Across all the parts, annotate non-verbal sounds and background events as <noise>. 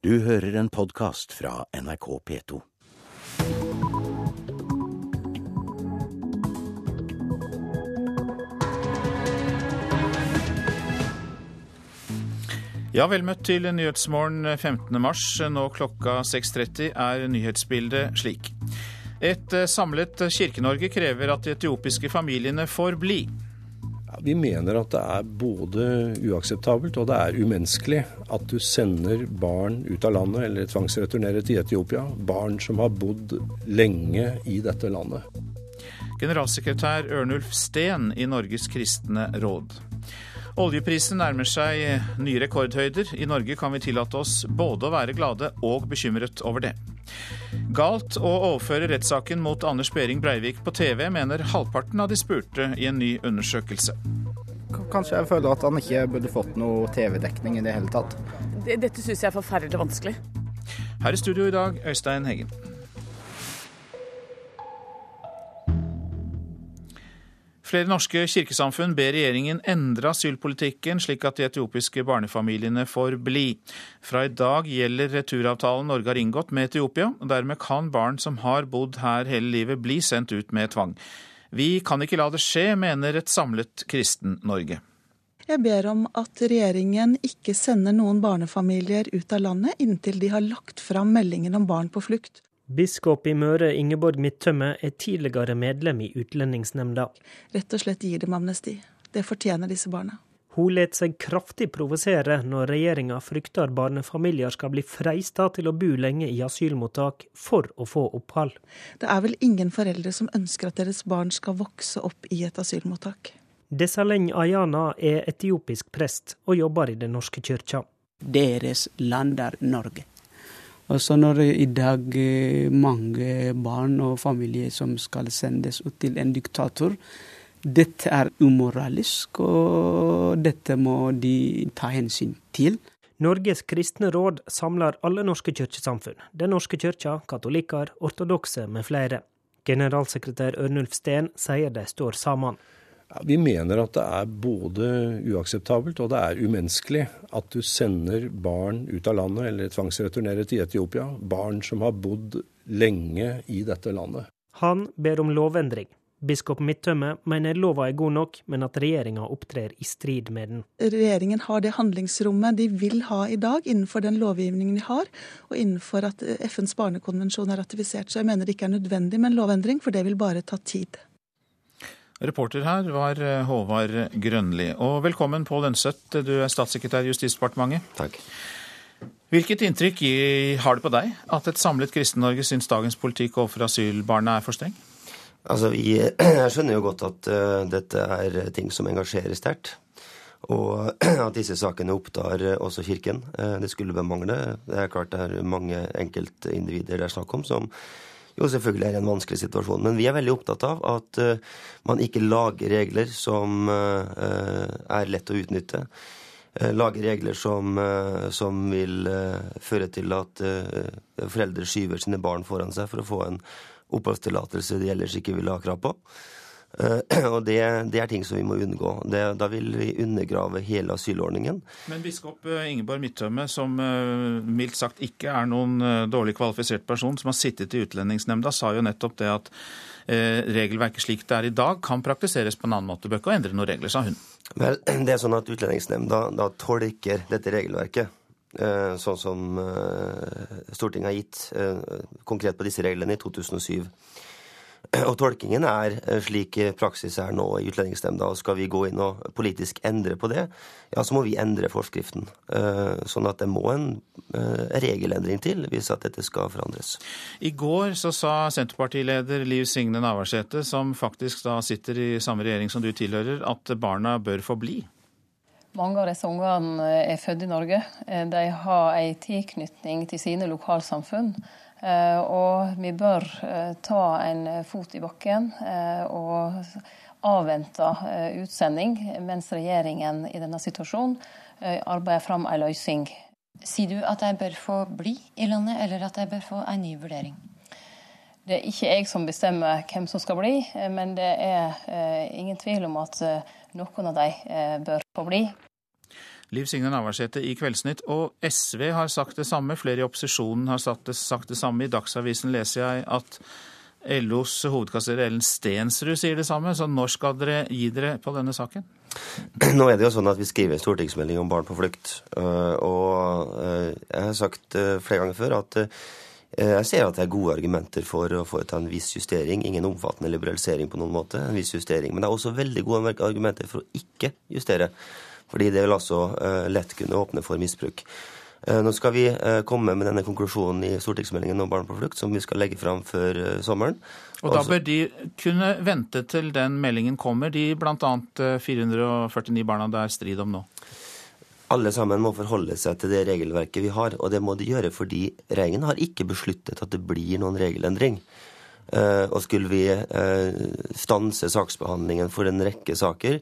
Du hører en podkast fra NRK P2. Ja, vel møtt til Nyhetsmorgen 15. mars. Nå klokka 6.30 er nyhetsbildet slik. Et eh, samlet Kirke-Norge krever at de etiopiske familiene får bli. Vi mener at det er både uakseptabelt og det er umenneskelig at du sender barn ut av landet eller tvangsreturnerer til Etiopia. Barn som har bodd lenge i dette landet. Generalsekretær Ørnulf Steen i Norges kristne råd. Oljeprisen nærmer seg nye rekordhøyder. I Norge kan vi tillate oss både å være glade og bekymret over det. Galt å overføre rettssaken mot Anders Behring Breivik på TV, mener halvparten av de spurte i en ny undersøkelse. Kanskje jeg føler at han ikke burde fått noe TV-dekning i det hele tatt. Dette syns jeg er forferdelig vanskelig. Her i studio i dag, Øystein Heggen. Flere norske kirkesamfunn ber regjeringen endre asylpolitikken slik at de etiopiske barnefamiliene får bli. Fra i dag gjelder returavtalen Norge har inngått med Etiopia. og Dermed kan barn som har bodd her hele livet bli sendt ut med tvang. Vi kan ikke la det skje, mener et samlet Kristen-Norge. Jeg ber om at regjeringen ikke sender noen barnefamilier ut av landet inntil de har lagt fram meldingen om barn på flukt. Biskop i Møre Ingeborg Midtømme er tidligere medlem i Utlendingsnemnda. Rett og slett gir dem amnesti. Det fortjener disse barna. Hun let seg kraftig provosere når regjeringa frykter barnefamilier skal bli freista til å bo lenge i asylmottak for å få opphold. Det er vel ingen foreldre som ønsker at deres barn skal vokse opp i et asylmottak. Desaleng Ayana er etiopisk prest og jobber i Den norske kyrkja. Deres land er Norge. Og så når i dag mange barn og familier som skal sendes ut til en diktator, dette er umoralisk, og dette må de ta hensyn til. Norges kristne råd samler alle norske kirkesamfunn. Den norske kirka, katolikker, ortodokse med flere. Generalsekretær Ørnulf Steen sier de står sammen. Vi mener at det er både uakseptabelt og det er umenneskelig at du sender barn ut av landet eller tvangsreturnerer til Etiopia. Barn som har bodd lenge i dette landet. Han ber om lovendring. Biskop Midtømme mener lova er god nok, men at regjeringa opptrer i strid med den. Regjeringen har det handlingsrommet de vil ha i dag innenfor den lovgivningen de har, og innenfor at FNs barnekonvensjon er ratifisert. Så jeg mener det ikke er nødvendig med en lovendring, for det vil bare ta tid. Reporter her var eh, Håvard Grønli. Og velkommen Pål Lønseth, du er statssekretær i Justisdepartementet. Takk. Hvilket inntrykk har det på deg at et samlet Kristen-Norge syns dagens politikk overfor asylbarna er for streng? Altså, vi, <clears throat> Jeg skjønner jo godt at uh, dette er ting som engasjerer sterkt. Og <clears throat> at disse sakene opptar uh, også Kirken. Det skulle bemangle. mangle. Det er klart det er mange enkeltindivider det er snakk om som jo selvfølgelig er det en vanskelig situasjon. Men vi er veldig opptatt av at man ikke lager regler som er lett å utnytte. Lager regler som, som vil føre til at foreldre skyver sine barn foran seg for å få en oppholdstillatelse de ellers ikke ville ha krav på. Uh, <clears throat> og det, det, er ting som vi må unngå. Det, da vil vi undergrave hele asylordningen. Men biskop eh, Ingeborg Midtømme, som uh, mildt sagt ikke er noen dårlig kvalifisert person, som har sittet i Utlendingsnemnda, sa jo nettopp det at regelverket slik det er i dag, kan praktiseres på en annen måte. Bør ikke endre noen regler, sa hun. Vel, <clears throat> det er sånn at Utlendingsnemnda da tolker dette regelverket. Sånn som Stortinget har gitt konkret på disse reglene i 2007. <clears throat> Og tolkingen er slik praksis er nå i Utlendingsnemnda. og Skal vi gå inn og politisk endre på det, ja, så må vi endre forskriften. Sånn at det må en regelendring til hvis at dette skal forandres. I går så sa Senterpartileder Liv Signe Navarsete, som faktisk da sitter i samme regjering som du tilhører, at barna bør få bli. Mange av disse ungene er født i Norge. De har en tilknytning til sine lokalsamfunn. Og vi bør ta en fot i bakken og avvente utsending, mens regjeringen i denne situasjonen arbeider fram en løsning. Sier du at de bør få bli i landet, eller at de bør få en ny vurdering? Det er ikke jeg som bestemmer hvem som skal bli, men det er ingen tvil om at noen av de bør få bli. Liv Signe Navarsete i Kveldsnytt. Og SV har sagt det samme, flere i opposisjonen har sagt det, sagt det samme. I Dagsavisen leser jeg at LOs hovedkasserer Ellen Stensrud sier det samme. Så når skal dere gi dere på denne saken? <clears throat> Nå er det jo sånn at Vi skriver en stortingsmelding om barn på flukt. Eh, og eh, jeg har sagt eh, flere ganger før at jeg ser at det er gode argumenter for å foreta en viss justering. Ingen omfattende liberalisering på noen måte, en viss justering. Men det er også veldig gode argumenter for å ikke justere. Fordi det vil altså lett kunne åpne for misbruk. Nå skal vi komme med denne konklusjonen i stortingsmeldingen om barn på flukt, som vi skal legge fram før sommeren. Og da bør de kunne vente til den meldingen kommer, de bl.a. 449 barna det er strid om nå? Alle sammen må forholde seg til det regelverket vi har, og det må de gjøre fordi regjeringen har ikke besluttet at det blir noen regelendring. Og skulle vi stanse saksbehandlingen for en rekke saker,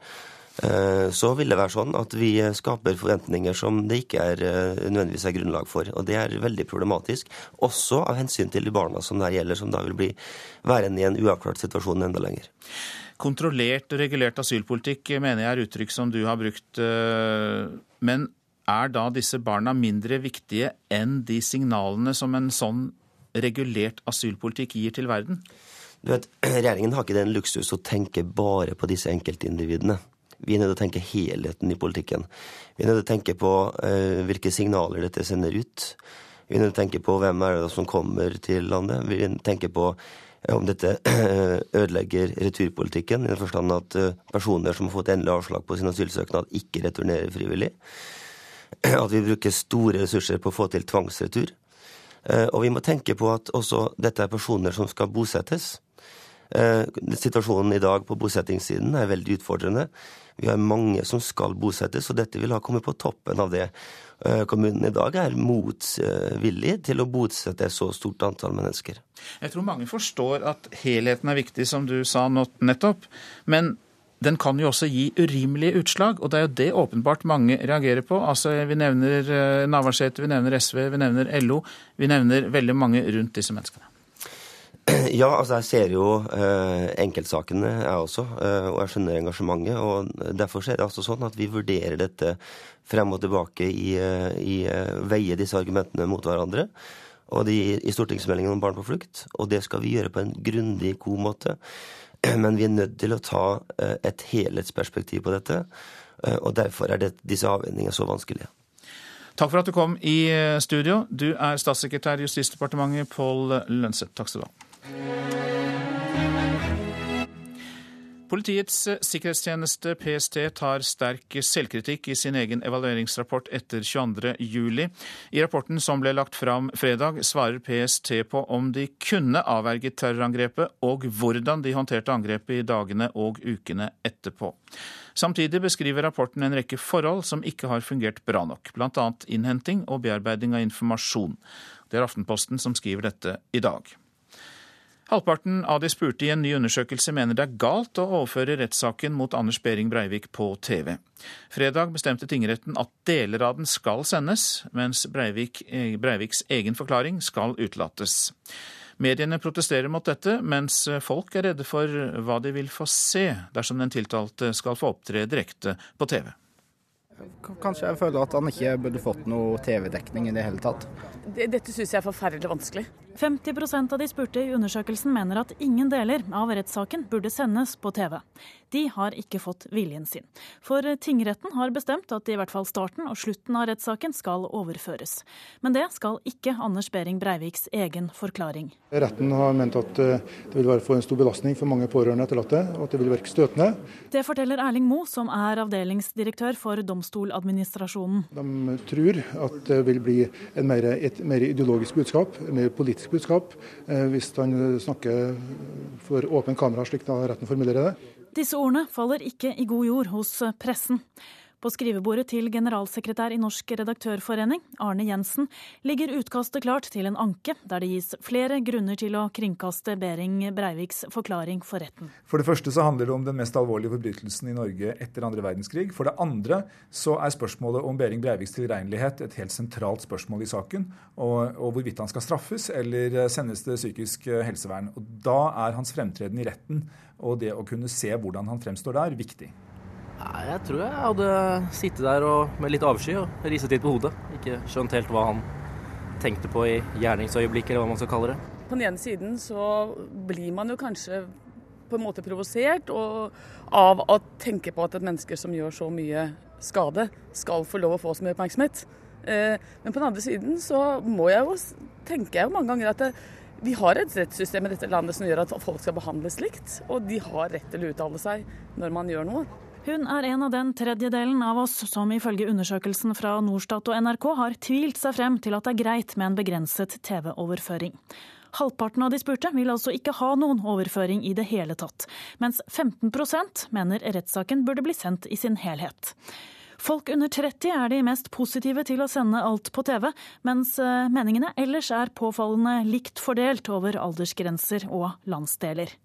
så vil det være sånn at vi skaper forventninger som det ikke er nødvendigvis er grunnlag for. Og det er veldig problematisk, også av hensyn til de barna som det gjelder, som da vil bli værende i en uavklart situasjon enda lenger. Kontrollert og regulert asylpolitikk mener jeg er uttrykk som du har brukt men er da disse barna mindre viktige enn de signalene som en sånn regulert asylpolitikk gir til verden? Du vet, <clears throat> Regjeringen har ikke den luksus å tenke bare på disse enkeltindividene. Vi er nødt til å tenke helheten i politikken. Vi er nødt til å tenke på eh, hvilke signaler dette sender ut. Vi er nødt til å tenke på hvem er det som kommer til landet. Vi er nødt til å tenke på om dette <clears throat> ødelegger returpolitikken, i den forstand at eh, personer som har fått endelig avslag på sin asylsøknad, ikke returnerer frivillig. <clears throat> At vi bruker store ressurser på å få til tvangsretur. Eh, og vi må tenke på at også dette er personer som skal bosettes. Eh, situasjonen i dag på bosettingssiden er veldig utfordrende. Vi har mange som skal bosettes, og dette vil ha kommet på toppen av det. Eh, kommunen i dag er motvillig til å bosette så stort antall mennesker. Jeg tror mange forstår at helheten er viktig, som du sa nettopp. Men den kan jo også gi urimelige utslag, og det er jo det åpenbart mange reagerer på. Altså, Vi nevner eh, Navarsete, vi nevner SV, vi nevner LO. Vi nevner veldig mange rundt disse menneskene. <clears throat> Ja, altså jeg ser jo eh, enkeltsakene, jeg også, eh, og jeg skjønner engasjementet. og Derfor er det altså sånn at vi vurderer dette frem og tilbake i, eh, i eh, veie disse argumentene mot hverandre. Og de, I stortingsmeldingen om barn på flukt. Og det skal vi gjøre på en grundig, god måte. <clears throat> Men vi er nødt til å ta eh, et helhetsperspektiv på dette. Og derfor er det, disse avveiningene så vanskelige. Takk for at du kom i studio. Du er statssekretær i Justisdepartementet, Pål Lønseth. Takk skal du ha. Politiets sikkerhetstjeneste PST tar sterk selvkritikk i sin egen evalueringsrapport etter 22.07. I rapporten som ble lagt fram fredag, svarer PST på om de kunne avverget terrorangrepet, og hvordan de håndterte angrepet i dagene og ukene etterpå. Samtidig beskriver rapporten en rekke forhold som ikke har fungert bra nok, bl.a. innhenting og bearbeiding av informasjon. Det er Aftenposten som skriver dette i dag. Halvparten av de spurte i en ny undersøkelse mener det er galt å overføre rettssaken mot Anders Behring Breivik på TV. Fredag bestemte tingretten at deler av den skal sendes, mens Breivik, Breiviks egen forklaring skal utelates. Mediene protesterer mot dette, mens folk er redde for hva de vil få se dersom den tiltalte skal få opptre direkte på TV. Kanskje jeg føler at han ikke burde fått noe TV-dekning i det hele tatt. Dette syns jeg er forferdelig vanskelig. 50% av de spurte i undersøkelsen mener at ingen deler av rettssaken burde sendes på TV. De har ikke fått viljen sin. For tingretten har bestemt at i hvert fall starten og slutten av rettssaken skal overføres. Men det skal ikke Anders Behring Breiviks egen forklaring. Retten har ment at eh, det vil være for en stor belastning for mange pårørende etterlatte, og at det vil virke støtende. Det forteller Erling Moe, som er avdelingsdirektør for Domstoladministrasjonen. De tror at det vil bli mer, et mer ideologisk budskap, mer politisk politisk budskap eh, hvis han snakker for åpen kamera, slik da retten formulerer det. Disse ordene faller ikke i god jord hos pressen. På skrivebordet til generalsekretær i Norsk redaktørforening, Arne Jensen, ligger utkastet klart til en anke, der det gis flere grunner til å kringkaste Behring Breiviks forklaring for retten. For det første så handler det om den mest alvorlige forbrytelsen i Norge etter andre verdenskrig. For det andre så er spørsmålet om Behring Breiviks tilregnelighet et helt sentralt spørsmål i saken. Og, og hvorvidt han skal straffes eller sendes til psykisk helsevern. Og da er hans fremtreden i retten og det å kunne se hvordan han fremstår der, viktig. Nei, Jeg tror jeg hadde sittet der og, med litt avsky og ristet litt på hodet. Ikke skjønt helt hva han tenkte på i gjerningsøyeblikket, eller hva man skal kalle det. På den ene siden så blir man jo kanskje på en måte provosert av å tenke på at et menneske som gjør så mye skade, skal få lov å få så mye oppmerksomhet. Eh, men på den andre siden så må jeg jo tenke jeg jo mange ganger at det, vi har et rettssystem i dette landet som gjør at folk skal behandles likt, og de har rett til å uttale seg når man gjør noe. Hun er en av den tredjedelen av oss som ifølge undersøkelsen fra Norstat og NRK har tvilt seg frem til at det er greit med en begrenset TV-overføring. Halvparten av de spurte vil altså ikke ha noen overføring i det hele tatt, mens 15% mener rettssaken burde bli sendt i sin helhet. Folk under 30 er de mest positive til å sende alt på TV, mens eh, meningene ellers er påfallende likt fordelt over aldersgrenser og landsdeler.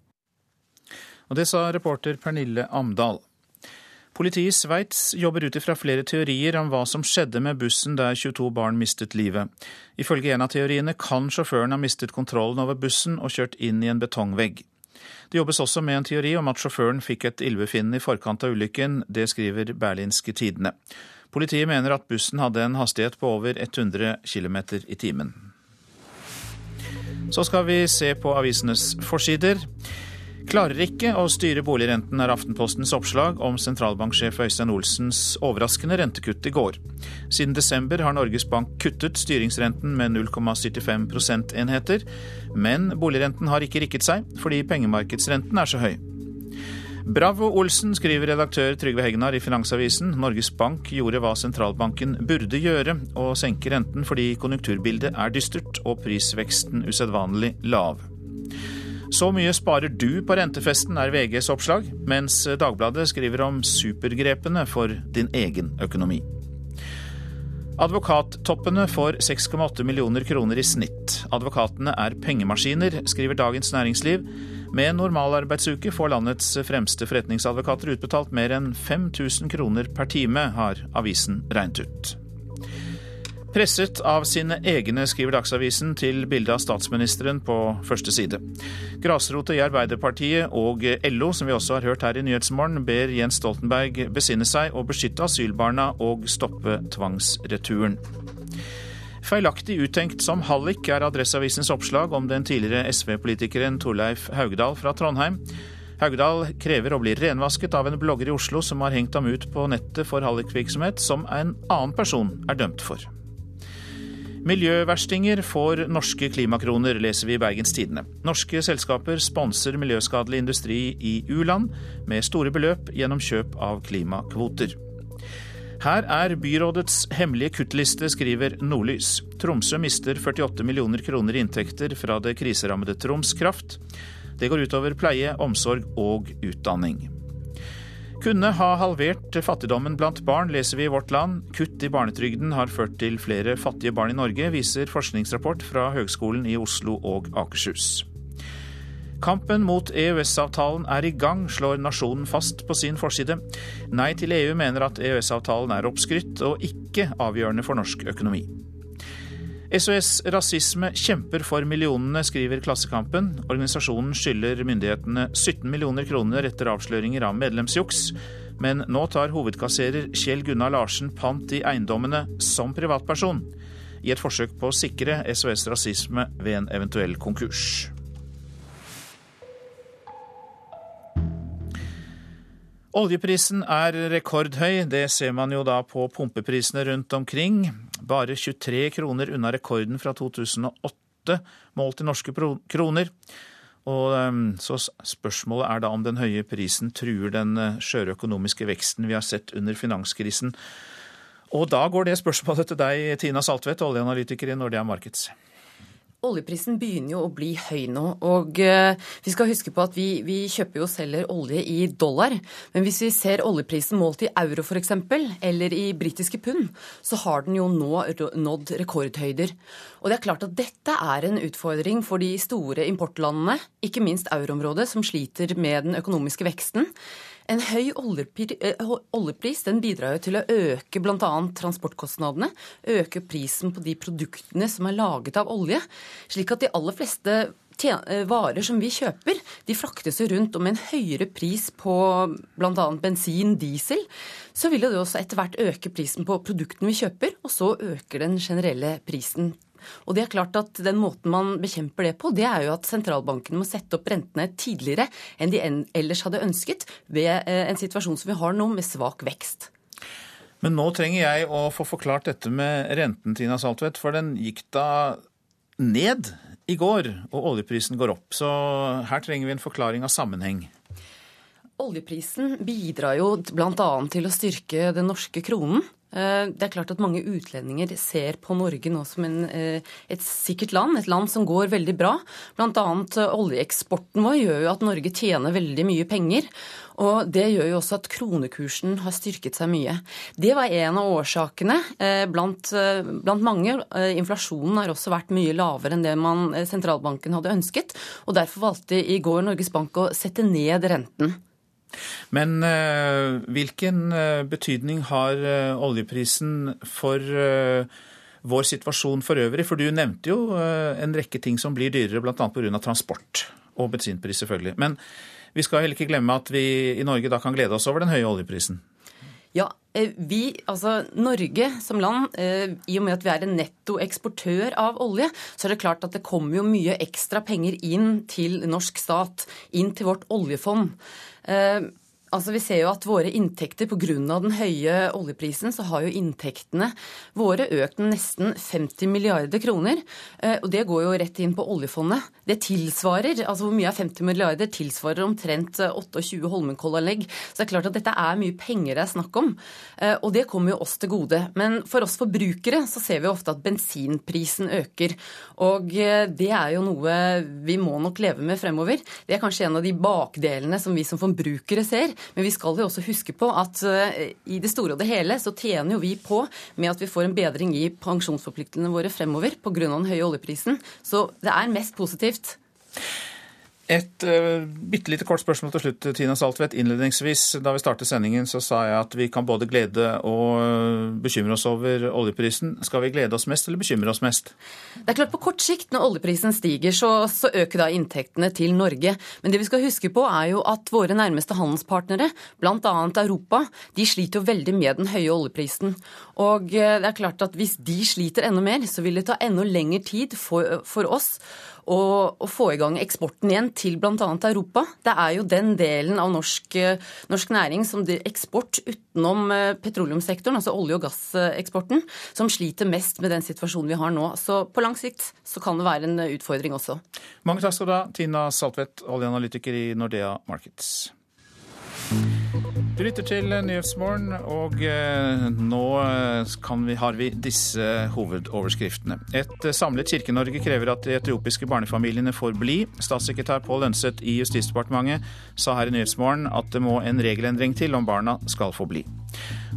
Og Det sa reporter Pernille Amdal. Politiet i Sveits jobber ut ifra flere teorier om hva som skjedde med bussen der 22 barn mistet livet. Ifølge en av teoriene kan sjåføren ha mistet kontrollen over bussen og kjørt inn i en betongvegg. Det jobbes også med en teori om at sjåføren fikk et ildbefinnende i forkant av ulykken. Det skriver Berlinske Tidende. Politiet mener at bussen hadde en hastighet på over 100 km i timen. Så skal vi se på avisenes forsider. Klarer ikke å styre boligrenten, er Aftenpostens oppslag om sentralbanksjef Øystein Olsens overraskende rentekutt i går. Siden desember har Norges Bank kuttet styringsrenten med 0,75 prosentenheter, men boligrenten har ikke rikket seg fordi pengemarkedsrenten er så høy. Bravo Olsen, skriver redaktør Trygve Hegnar i Finansavisen. Norges Bank gjorde hva sentralbanken burde gjøre, å senke renten fordi konjunkturbildet er dystert og prisveksten usedvanlig lav. Så mye sparer du på rentefesten, er VGs oppslag, mens Dagbladet skriver om supergrepene for din egen økonomi. Advokattoppene får 6,8 millioner kroner i snitt. Advokatene er pengemaskiner, skriver Dagens Næringsliv. Med normalarbeidsuke får landets fremste forretningsadvokater utbetalt mer enn 5000 kroner per time, har avisen regnet ut. Presset av sine egne, skriver Dagsavisen til bildet av statsministeren på første side. Grasrota i Arbeiderpartiet og LO, som vi også har hørt her i Nyhetsmorgen, ber Jens Stoltenberg besinne seg og beskytte asylbarna og stoppe tvangsreturen. Feilaktig uttenkt som hallik er Adresseavisens oppslag om den tidligere SV-politikeren Torleif Haugdal fra Trondheim. Haugdal krever å bli renvasket av en blogger i Oslo som har hengt ham ut på nettet for hallikvirksomhet som en annen person er dømt for. Miljøverstinger får norske klimakroner, leser vi i Bergens Tidende. Norske selskaper sponser miljøskadelig industri i u-land med store beløp gjennom kjøp av klimakvoter. Her er byrådets hemmelige kuttliste, skriver Nordlys. Tromsø mister 48 millioner kroner i inntekter fra det kriserammede Troms Kraft. Det går utover pleie, omsorg og utdanning kunne ha halvert fattigdommen blant barn, leser vi i Vårt Land. Kutt i barnetrygden har ført til flere fattige barn i Norge, viser forskningsrapport fra Høgskolen i Oslo og Akershus. Kampen mot EØS-avtalen er i gang, slår Nasjonen fast på sin forside. Nei til EU mener at EØS-avtalen er oppskrytt og ikke avgjørende for norsk økonomi. SOS Rasisme kjemper for millionene, skriver Klassekampen. Organisasjonen skylder myndighetene 17 millioner kroner etter avsløringer av medlemsjuks. Men nå tar hovedkasserer Kjell Gunnar Larsen pant i eiendommene som privatperson, i et forsøk på å sikre SOS Rasisme ved en eventuell konkurs. Oljeprisen er rekordhøy, det ser man jo da på pumpeprisene rundt omkring. Bare 23 kroner unna rekorden fra 2008, målt i norske kroner. Og ehm, så Spørsmålet er da om den høye prisen truer den eh, skjøre økonomiske veksten vi har sett under finanskrisen. Og da går det spørsmålet til deg, Tina Saltvedt, oljeanalytiker i Nordea Markets. Oljeprisen begynner jo å bli høy nå. og uh, Vi skal huske på at vi, vi, kjøper og selger olje i dollar. Men hvis vi ser oljeprisen målt i euro f.eks., eller i britiske pund, så har den jo nå nådd rekordhøyder. Og det er klart at dette er en utfordring for de store importlandene, ikke minst euroområdet, som sliter med den økonomiske veksten. En høy eh, oljepris den bidrar jo til å øke bl.a. transportkostnadene, øke prisen på de produktene som er laget av olje, slik at de aller fleste varer som vi kjøper, de fraktes jo rundt, og med en høyere pris på bl.a. bensin, diesel, så vil det også etter hvert øke prisen på produktene vi kjøper, og så øker den generelle prisen og det er klart at Den måten man bekjemper det på, det er jo at sentralbankene må sette opp rentene tidligere enn de ellers hadde ønsket ved eh, en situasjon som vi har nå, med svak vekst. Men nå trenger jeg å få forklart dette med renten, Tina Saltvedt, for den gikk da ned i går, og oljeprisen går opp. Så her trenger vi en forklaring av sammenheng. Oljeprisen bidrar jo bl.a. til å styrke den norske kronen. Eh, det er klart at mange utlendinger ser på Norge nå som en, eh, et sikkert land, et land som går veldig bra. Bl.a. Eh, oljeeksporten vår gjør jo at Norge tjener veldig mye penger. Og det gjør jo også at kronekursen har styrket seg mye. Det var en av årsakene blant, blant mange. Inflasjonen har også vært mye lavere enn det man, sentralbanken hadde ønsket. Og derfor valgte i går Norges Bank å sette ned renten. Men uh, hvilken uh, betydning har uh, oljeprisen for vår situasjon for øvrig? For du nevnte jo en rekke ting som blir dyrere, bl.a. pga. transport og bensinpris, selvfølgelig. Men vi skal heller ikke glemme at vi i Norge da kan glede oss over den høye oljeprisen. Ja, vi, altså Norge som land, i og med at vi er en nettoeksportør av olje, så er det klart at det kommer jo mye ekstra penger inn til norsk stat, inn til vårt oljefond. Eh, altså Vi ser jo at våre inntekter pga. den høye oljeprisen, så har jo inntektene våre økt med nesten 50 milliarder kroner. Eh, og det går jo rett inn på oljefondet. Det tilsvarer, altså hvor mye er 50 milliarder, tilsvarer omtrent 28 eh, Holmenkollanlegg. Så det er klart at dette er mye penger det er snakk om. Og det kommer jo oss til gode. Men for oss forbrukere så ser vi ofte at bensinprisen øker. Og det er jo noe vi må nok leve med fremover. Det er kanskje en av de bakdelene som vi som forbrukere ser. Men vi skal jo også huske på at eh, i det store og det hele så tjener jo vi på med at vi får en bedring i pensjonsforpliktelsene våre fremover pga. den høye oljeprisen. Så det er mest positivt. Et uh, bitte lite kort spørsmål til slutt, Tina Saltvedt. Innledningsvis da vi startet sendingen, så sa jeg at vi kan både glede og eh, bekymre oss over oljeprisen. Skal vi glede oss mest eller bekymre oss mest? Det er klart På kort sikt, når oljeprisen stiger, så, så øker da inntektene til Norge. Men det vi skal huske på, er jo at våre nærmeste handelspartnere, bl.a. Europa, de sliter jo veldig med den høye oljeprisen. Og eh, det er klart at hvis de sliter enda mer, så vil det ta enda lengre tid for, for oss å, å få i gang eksporten igjen til bl.a. Europa. Det er jo den delen av norsk, norsk næring som eksport utenom eh, petroleumssektoren, altså olje- og gasseksporten, som sliter mest med den situasjonen vi har nå. Så på lang sikt så kan det være en utfordring også. Mange takk skal du ha, Tina Saltvedt, oljeanalytiker i Nordea Markets. Du lytter til Nyhetsmorgen, og eh, nå eh, vi, har vi disse hovedoverskriftene. Et eh, samlet Kirke-Norge krever at de etiopiske barnefamiliene får bli. Statssekretær Pål Lønseth i Justisdepartementet sa her i Nyhetsmorgen at det må en regelendring til om barna skal få bli.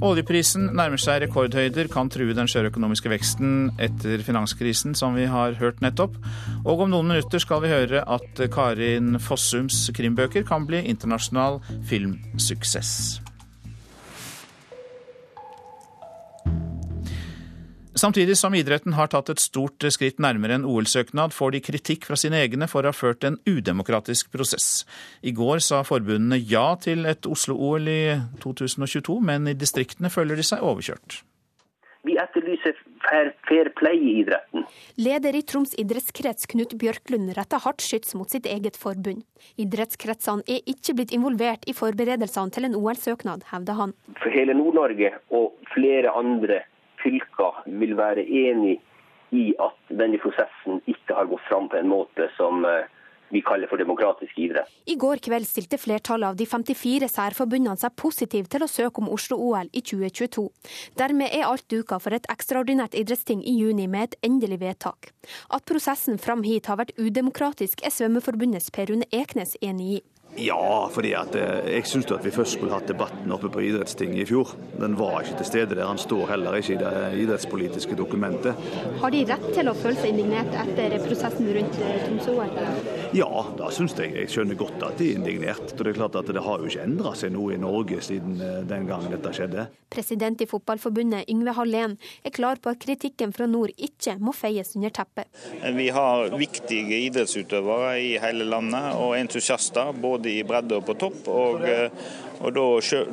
Oljeprisen nærmer seg rekordhøyder, kan true den skjøre økonomiske veksten etter finanskrisen, som vi har hørt nettopp. Og om noen minutter skal vi høre at Karin Fossums krimbøker kan bli internasjonal filmsuksess. Samtidig som idretten har tatt et stort skritt nærmere en OL-søknad, får de kritikk fra sine egne for å ha ført en udemokratisk prosess. I går sa forbundene ja til et Oslo-OL i 2022, men i distriktene føler de seg overkjørt. Vi etterlyser fair, fair play i idretten. Leder i Troms idrettskrets Knut Bjørklund retter hardt skyts mot sitt eget forbund. Idrettskretsene er ikke blitt involvert i forberedelsene til en OL-søknad, hevder han. For hele Nord-Norge og flere andre fylker vil være enig i at denne prosessen ikke har gått fram på en måte som eh, vi kaller for demokratisk idrett. I går kveld stilte flertallet av de 54 særforbundene seg positiv til å søke om Oslo-OL i 2022. Dermed er alt duka for et ekstraordinært idrettsting i juni med et endelig vedtak. At prosessen fram hit har vært udemokratisk, er Svømmeforbundets Per Rune Eknes enig i. Ja, fordi at eh, jeg syns at vi først skulle hatt debatten oppe på idrettstinget i fjor. Den var ikke til stede der. Han står heller ikke i det idrettspolitiske dokumentet. Har de rett til å føle seg indignert etter prosessen rundt eh, Tromsø-OL? Ja, da syns jeg jeg skjønner godt at de er indignert. Og det er klart at det har jo ikke endra seg noe i Norge siden eh, den gangen dette skjedde. President i Fotballforbundet Yngve Hallén er klar på at kritikken fra nord ikke må feies under teppet. Vi har viktige idrettsutøvere i hele landet, og entusiaster både i bredde og på topp. og eh, og da,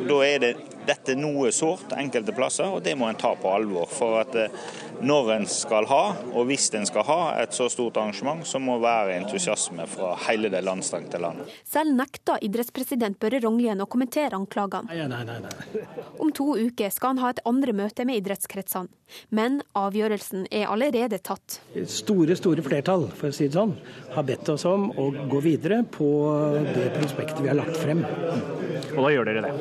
da, er det, dette noe sårt enkelte plasser, og det må en ta på alvor. For at eh, når en skal ha, og hvis en skal ha, et så stort arrangement, så må det være entusiasme fra hele det landstrengte landet. Selv nekta idrettspresident Børre Rognlien å kommentere anklagene. Nei, nei, nei, nei. <laughs> Om to uker skal han ha et andre møte med idrettskretsene, men avgjørelsen er allerede tatt. Store, store flertall, for å si det sånn, har bedt oss om å gå videre på det prospektet vi har lagt frem. Og da gjør dere det?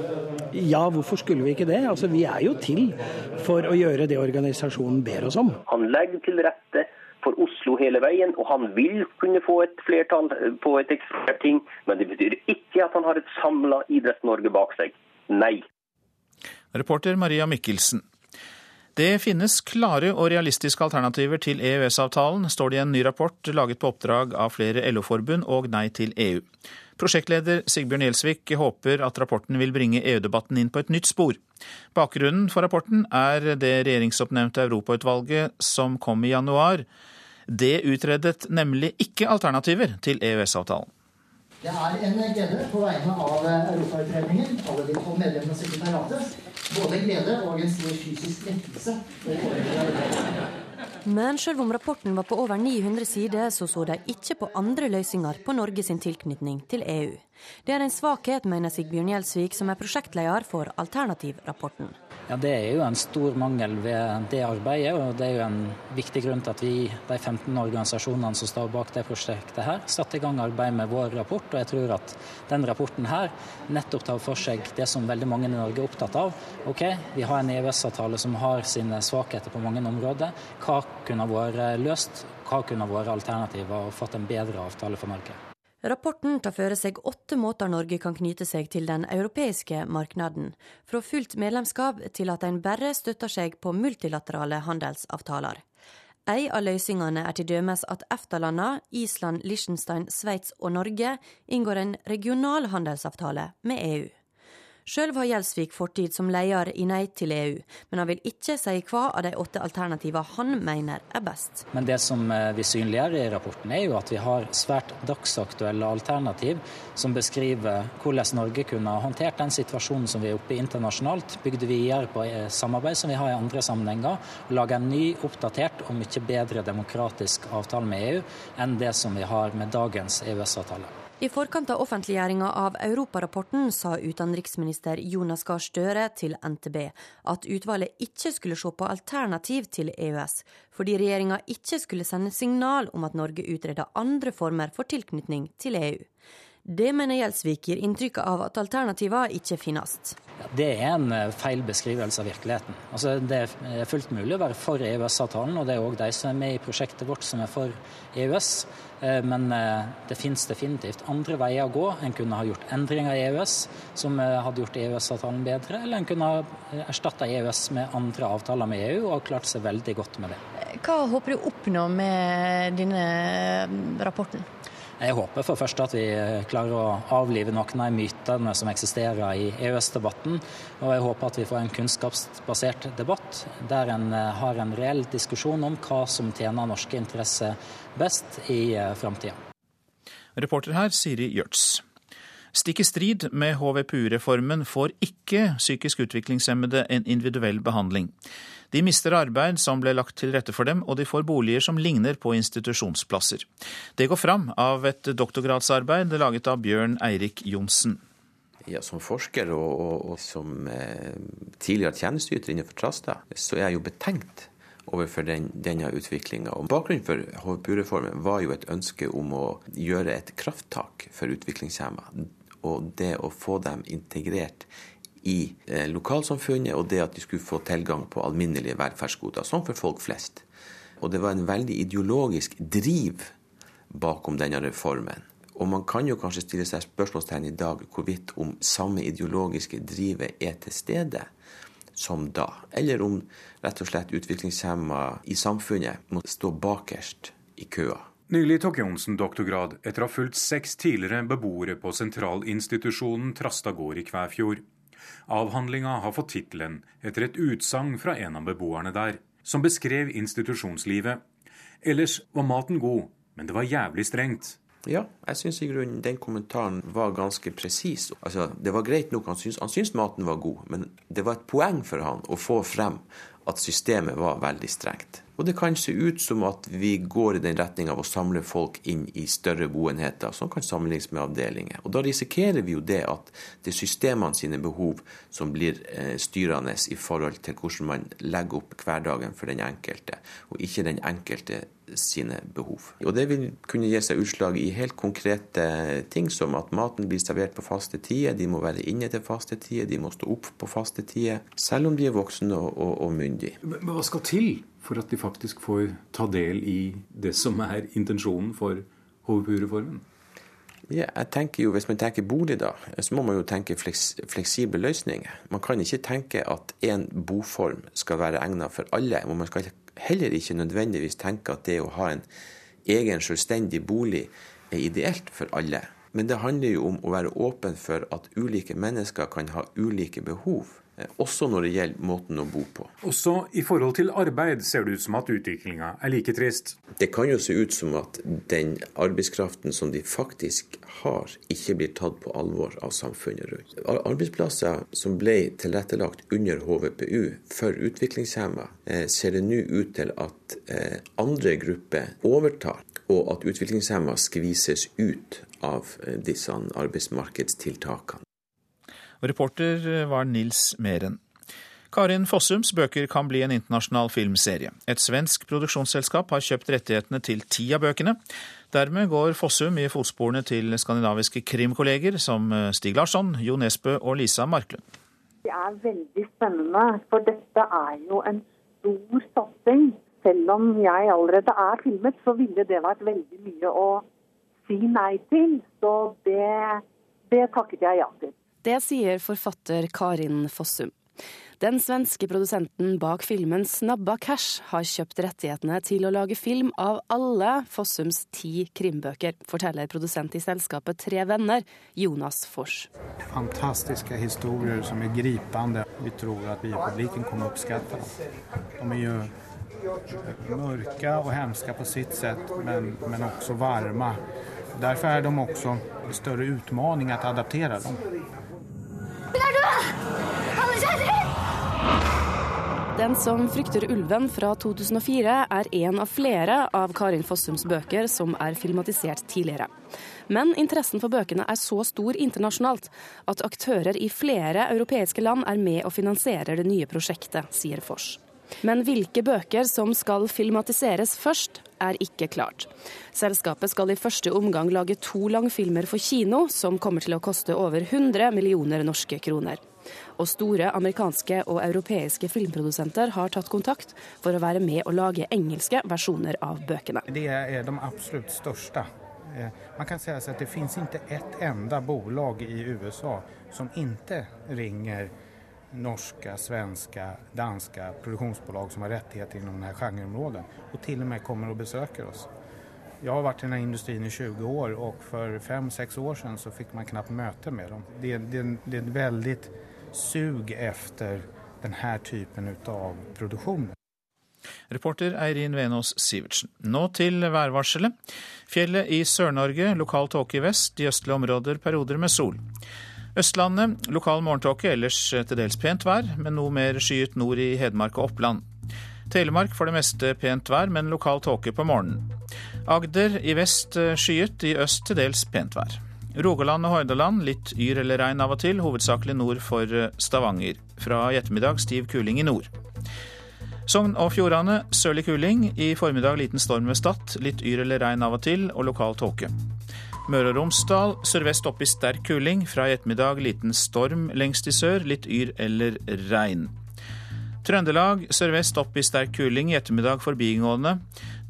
Ja, hvorfor skulle vi ikke det? Altså, Vi er jo til for å gjøre det organisasjonen ber oss om. Han legger til rette for Oslo hele veien, og han vil kunne få et flertall på et ekspertting, men det betyr ikke at han har et samla Idretts-Norge bak seg. Nei. Reporter Maria Mikkelsen. Det finnes klare og realistiske alternativer til EØS-avtalen, står det i en ny rapport laget på oppdrag av flere LO-forbund og Nei til EU. Prosjektleder Sigbjørn Gjelsvik håper at rapporten vil bringe EU-debatten inn på et nytt spor. Bakgrunnen for rapporten er det regjeringsoppnevnte Europautvalget som kom i januar. Det utredet nemlig ikke alternativer til EØS-avtalen. Det er en glede på vegne av Europautredningen, alle de tolv medlemmene av sekretariatet, både glede og en stor fysisk lettelse. Men selv om rapporten var på over 900 sider, så så de ikke på andre løsninger på Norge sin tilknytning til EU. Det er en svakhet, mener Sigbjørn Gjelsvik, som er prosjektleder for Alternativrapporten. Ja, Det er jo en stor mangel ved det arbeidet, og det er jo en viktig grunn til at vi, de 15 organisasjonene som står bak det prosjektet her, satte i gang arbeid med vår rapport. Og jeg tror at den rapporten her nettopp tar for seg det som veldig mange i Norge er opptatt av. Ok, vi har en EØS-avtale som har sine svakheter på mange områder. Hva kunne vært løst? Hva kunne vært alternativer og fått en bedre avtale for Norge? Rapporten tar for seg åtte måter Norge kan knyte seg til den europeiske markedet, fra fullt medlemskap til at en bare støtter seg på multilaterale handelsavtaler. En av løsningene er til dømes at EFTA-landene, Island, Liechtenstein, Sveits og Norge inngår en regional handelsavtale med EU. Sjøl har Gjelsvik fortid som leder i Nei til EU, men han vil ikke si hva av de åtte alternativene han mener er best. Men det som eh, vi synliggjør i rapporten, er jo at vi har svært dagsaktuelle alternativ som beskriver hvordan Norge kunne ha håndtert den situasjonen som vi er oppe i internasjonalt, bygde videre på eh, samarbeid som vi har i andre sammenhenger, og lage en ny, oppdatert og mye bedre demokratisk avtale med EU enn det som vi har med dagens EØS-avtale. I forkant av offentliggjøringa av Europarapporten sa utenriksminister Jonas Gahr Støre til NTB at utvalget ikke skulle se på alternativ til EØS, fordi regjeringa ikke skulle sende signal om at Norge utreder andre former for tilknytning til EU. Det mener Gjelsvik gir inntrykk av at alternativene ikke finnes. Det er en eh, feil beskrivelse av virkeligheten. Altså, det er fullt mulig å være for EØS-avtalen, og det er òg de som er med i prosjektet vårt som er for EØS. Eh, men eh, det finnes definitivt andre veier å gå. En kunne ha gjort endringer i EØS som hadde gjort EØS-avtalen bedre, eller en kunne ha erstatta EØS med andre avtaler med EU og klart seg veldig godt med det. Hva håper du å oppnå med denne rapporten? Jeg håper for først at vi klarer å avlive noen av mytene som eksisterer i EØS-debatten. Og jeg håper at vi får en kunnskapsbasert debatt der en eh, har en reell diskusjon om hva som tjener norske interesser best i eh, framtida. Reporter her Siri Gjørts. Stikk i strid med HVPU-reformen får ikke psykisk utviklingshemmede en individuell behandling. De mister arbeid som ble lagt til rette for dem, og de får boliger som ligner på institusjonsplasser. Det går fram av et doktorgradsarbeid laget av Bjørn Eirik Johnsen. Ja, Som forsker og, og, og som eh, tidligere tjenesteyter innenfor Trasta, så er jeg jo betenkt overfor den, denne utviklinga. Bakgrunnen for HVPU-reformen var jo et ønske om å gjøre et krafttak for utviklingshemma. Og det å få dem integrert i eh, lokalsamfunnet, og det at de skulle få tilgang på alminnelige velferdsgoder, som for folk flest. Og det var en veldig ideologisk driv bakom denne reformen. Og man kan jo kanskje stille seg spørsmålstegn i dag hvorvidt om samme ideologiske drivet er til stede som da, eller om rett og slett utviklingshemma i samfunnet må stå bakerst i køa. Nylig tok Johnsen doktorgrad etter å ha fulgt seks tidligere beboere på sentralinstitusjonen Trastad gård i Kvæfjord. Avhandlinga har fått tittelen etter et utsagn fra en av beboerne der, som beskrev institusjonslivet. Ellers var maten god, men det var jævlig strengt. Ja, jeg syns i grunnen den kommentaren var ganske presis. Altså, det var greit nok, han syns, han syntes maten var god, men det var et poeng for han å få frem at systemet var veldig strengt. Og det kan se ut som at vi går i den retning av å samle folk inn i større boenheter, som kan sammenlignes med avdelinger. Og da risikerer vi jo det at det er systemene sine behov som blir eh, styrende i forhold til hvordan man legger opp hverdagen for den enkelte, og ikke den enkelte sine behov. Og det vil kunne gi seg utslag i helt konkrete ting, som at maten blir servert på faste tider, de må være inne til faste tider, de må stå opp på faste tider, selv om de er voksne og, og, og myndige. Men hva skal til for at de faktisk får ta del i det som er intensjonen for HVPU-reformen? Ja, jeg tenker jo, Hvis man tenker bolig, da, så må man jo tenke fleks, fleksible løsninger. Man kan ikke tenke at én boform skal være egnet for alle. og Man skal heller ikke nødvendigvis tenke at det å ha en egen, selvstendig bolig er ideelt for alle. Men det handler jo om å være åpen for at ulike mennesker kan ha ulike behov. Eh, også når det gjelder måten å bo på. Også i forhold til arbeid ser det ut som at utviklinga er like trist. Det kan jo se ut som at den arbeidskraften som de faktisk har, ikke blir tatt på alvor av samfunnet rundt. Arbeidsplasser som ble tilrettelagt under HVPU for utviklingshemma, eh, ser det nå ut til at eh, andre grupper overtar, og at utviklingshemma skvises ut av disse arbeidsmarkedstiltakene. Reporter var Nils Meren. Karin Fossums bøker kan bli en internasjonal filmserie. Et svensk produksjonsselskap har kjøpt rettighetene til ti av bøkene. Dermed går Fossum i fotsporene til skandinaviske krimkolleger som Stig Larsson, Jo Nesbø og Lisa Marklund. Det er veldig spennende, for dette er jo en stor satsing. Selv om jeg allerede er filmet, så ville det vært veldig mye å si nei til. Så det, det takket jeg ja til. Det sier forfatter Karin Fossum. Den svenske produsenten bak filmen 'Snabba Cash' har kjøpt rettighetene til å lage film av alle Fossums ti krimbøker, forteller produsent i selskapet Tre Venner, Jonas Fors. Fantastiske historier som er gripende. Vi tror at vi i publikum kommer oppskatte dem. De er jo mørke og hemske på sitt sett, men, men også varme. Derfor er de også en større utfordring å adaptere dem. Den som frykter ulven fra 2004 er en av flere av Karin Fossums bøker som er filmatisert tidligere. Men interessen for bøkene er så stor internasjonalt at aktører i flere europeiske land er med og finansierer det nye prosjektet, sier Fors. Men hvilke bøker som skal filmatiseres først, er ikke klart. Selskapet skal i første omgang lage to langfilmer for kino, som kommer til å koste over 100 millioner norske kroner. Og store amerikanske og europeiske filmprodusenter har tatt kontakt for å være med og lage engelske versjoner av bøkene. Det er de absolutt største. Eh, man kan si at det finnes ikke ett enda bolag i USA som ikke ringer norske, svenske, danske produksjonsbolag som har rättigheter inom den denne genreområden og til og med kommer og besøker oss. Jeg har vært i denne industrien i 20 år, og for fem-seks år siden så fikk man knappt møte med dem. Det, det, det er ett veldig sug etter denne typen av produksjoner. Reporter Eirin Venås Sivertsen. Nå til værvarselet. Fjellet i Sør-Norge, lokal tåke i vest. i østlige områder perioder med sol. Østlandet lokal morgentåke, ellers til dels pent vær, men noe mer skyet nord i Hedmark og Oppland. Telemark for det meste pent vær, men lokal tåke på morgenen. Agder i vest skyet, i øst til dels pent vær. Rogaland og Hordaland litt yr eller regn av og til, hovedsakelig nord for eh, Stavanger. Fra i ettermiddag stiv kuling i nord. Sogn og Fjordane sørlig kuling, i formiddag liten storm ved Stad. Litt yr eller regn av og til, og lokal tåke. Møre og Romsdal sørvest opp i sterk kuling. Fra i ettermiddag liten storm lengst i sør, litt yr eller regn. Trøndelag sørvest opp i sterk kuling, i ettermiddag forbigående.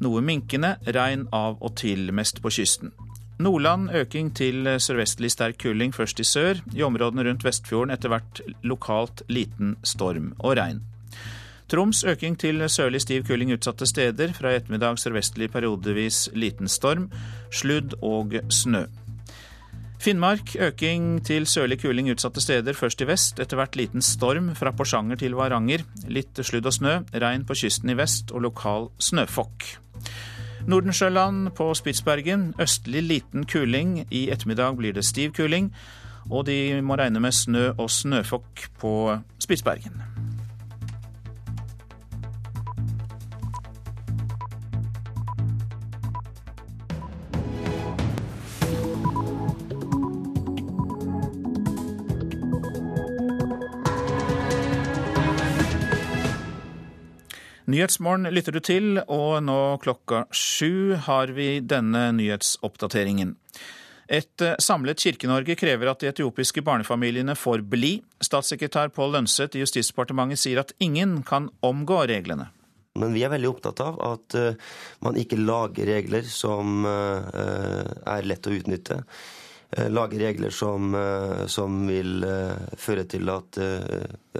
Noe minkende, regn av og til, mest på kysten. Nordland øking til sørvestlig sterk kuling først i sør. I områdene rundt Vestfjorden etter hvert lokalt liten storm og regn. Troms øking til sørlig stiv kuling utsatte steder. Fra i ettermiddag sørvestlig periodevis liten storm, sludd og snø. Finnmark øking til sørlig kuling utsatte steder, først i vest. Etter hvert liten storm fra Porsanger til Varanger. Litt sludd og snø. Regn på kysten i vest og lokal snøfokk. Nordensjøland på Spitsbergen østlig liten kuling. I ettermiddag blir det stiv kuling. Og de må regne med snø og snøfokk på Spitsbergen. Nyhetsmorgen lytter du til, og nå klokka sju har vi denne nyhetsoppdateringen. Et eh, samlet Kirke-Norge krever at de etiopiske barnefamiliene får bli. Statssekretær Pål Lønseth i Justisdepartementet sier at ingen kan omgå reglene. Men vi er veldig opptatt av at uh, man ikke lager regler som uh, er lett å utnytte. lage regler som, som vil føre til at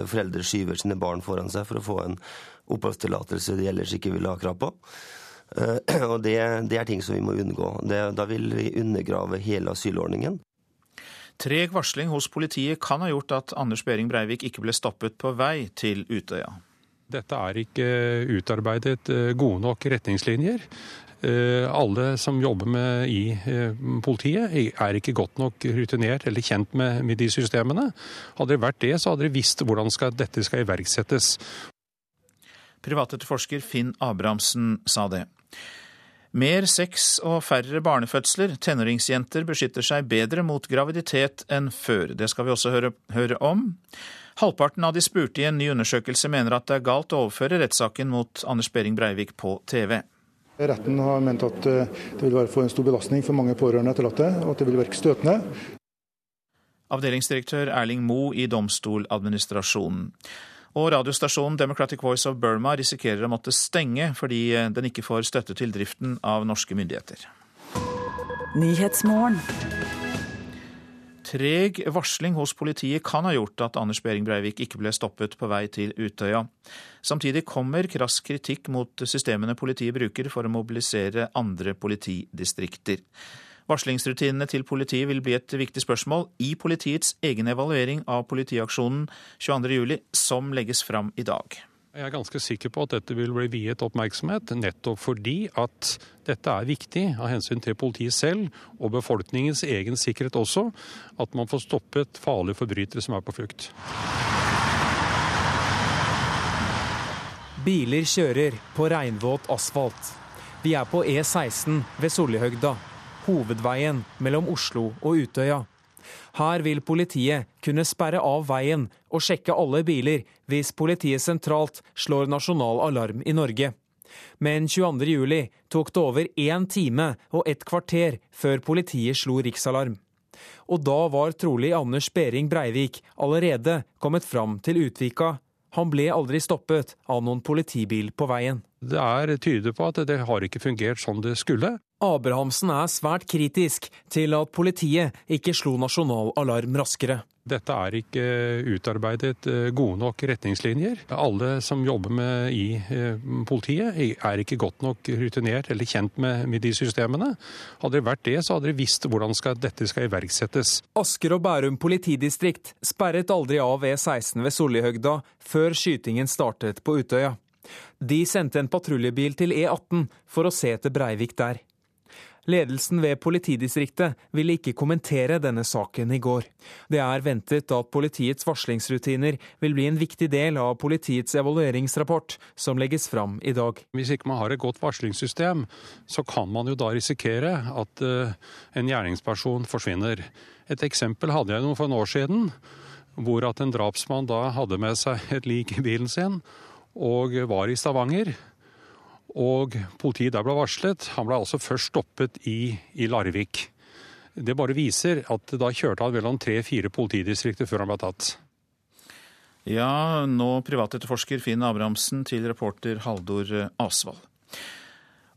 foreldre skyver sine barn foran seg for å få en oppholdstillatelse de ellers ikke ville ha krav på. Eh, <clears throat> og det, det, er ting som vi må unngå. Det, da vil vi undergrave hele asylordningen. Treg varsling hos politiet kan ha gjort at Anders Behring Breivik ikke ble stoppet på vei til Utøya. Dette er ikke utarbeidet eh, gode nok retningslinjer. Eh, alle som jobber med i politiet er ikke godt nok rutinert eller kjent med, med de systemene. Hadde det vært det, så hadde de visst hvordan skal, dette skal iverksettes. Privatetterforsker Finn Abrahamsen sa det. Mer sex og færre barnefødsler. Tenåringsjenter beskytter seg bedre mot graviditet enn før. Det skal vi også høre, høre, om. Halvparten av de spurte i en ny undersøkelse mener at det er galt å overføre rettssaken mot Anders Behring Breivik på TV. Retten har ment at eh, det vil være for en stor belastning for mange pårørende etterlatte, og at det vil virke støtende. Avdelingsdirektør Erling Moe i Domstoladministrasjonen. Og radiostasjonen Democratic Voice of Burma risikerer å måtte stenge fordi eh, den ikke får støtte til driften av norske myndigheter. Treg varsling hos politiet kan ha gjort at Anders Behring Breivik ikke ble stoppet på vei til Utøya. Samtidig kommer krass kritikk mot systemene politiet bruker for å mobilisere andre politidistrikter. Varslingsrutinene til politiet vil bli et viktig spørsmål i politiets egen evaluering av politiaksjonen 22.07, som legges fram i dag. Jeg er ganske sikker på at dette vil bli viet oppmerksomhet, nettopp fordi at dette er viktig av hensyn til politiet selv og befolkningens egen sikkerhet også, at man får stoppet farlige forbrytere som er på flukt. Biler kjører på regnvåt asfalt. Vi er på E16 ved Sollihøgda hovedveien mellom Oslo og Utøya. Her vil politiet kunne sperre av veien og sjekke alle biler hvis politiet sentralt slår nasjonal alarm i Norge. Men 22.07 tok det over én time og et kvarter før politiet slo riksalarm. Og da var trolig Anders Behring Breivik allerede kommet fram til Utvika. Han ble aldri stoppet av noen politibil på veien. Det er tyder på at det har ikke fungert som det skulle. Abrahamsen er svært kritisk til at politiet ikke slo nasjonal alarm raskere. Dette er ikke utarbeidet eh, gode nok retningslinjer. Alle som jobber med i eh, politiet er ikke godt nok rutinert eller kjent med, med de systemene. Hadde det vært det, så hadde de visst hvordan skal, dette skal iverksettes. Asker og Bærum politidistrikt sperret aldri av E16 ved Sollihøgda før skytingen startet på Utøya. De sendte en patruljebil til E18 for å se etter Breivik der. Ledelsen ved politidistriktet ville ikke kommentere denne saken i går. Det er ventet at politiets varslingsrutiner vil bli en viktig del av politiets evalueringsrapport, som legges fram i dag. Hvis ikke man har et godt varslingssystem, så kan man jo da risikere at uh, en gjerningsperson forsvinner. Et eksempel hadde jeg noe for en år siden, hvor at en drapsmann da hadde med seg et lik i bilen sin og var i Stavanger. Og politiet der ble varslet. Han ble altså først stoppet i, i Larvik. Det bare viser at da kjørte han mellom tre-fire politidistrikter før han ble tatt. Ja, nå privatetterforsker Finn Abrahamsen til reporter Haldor Asvald.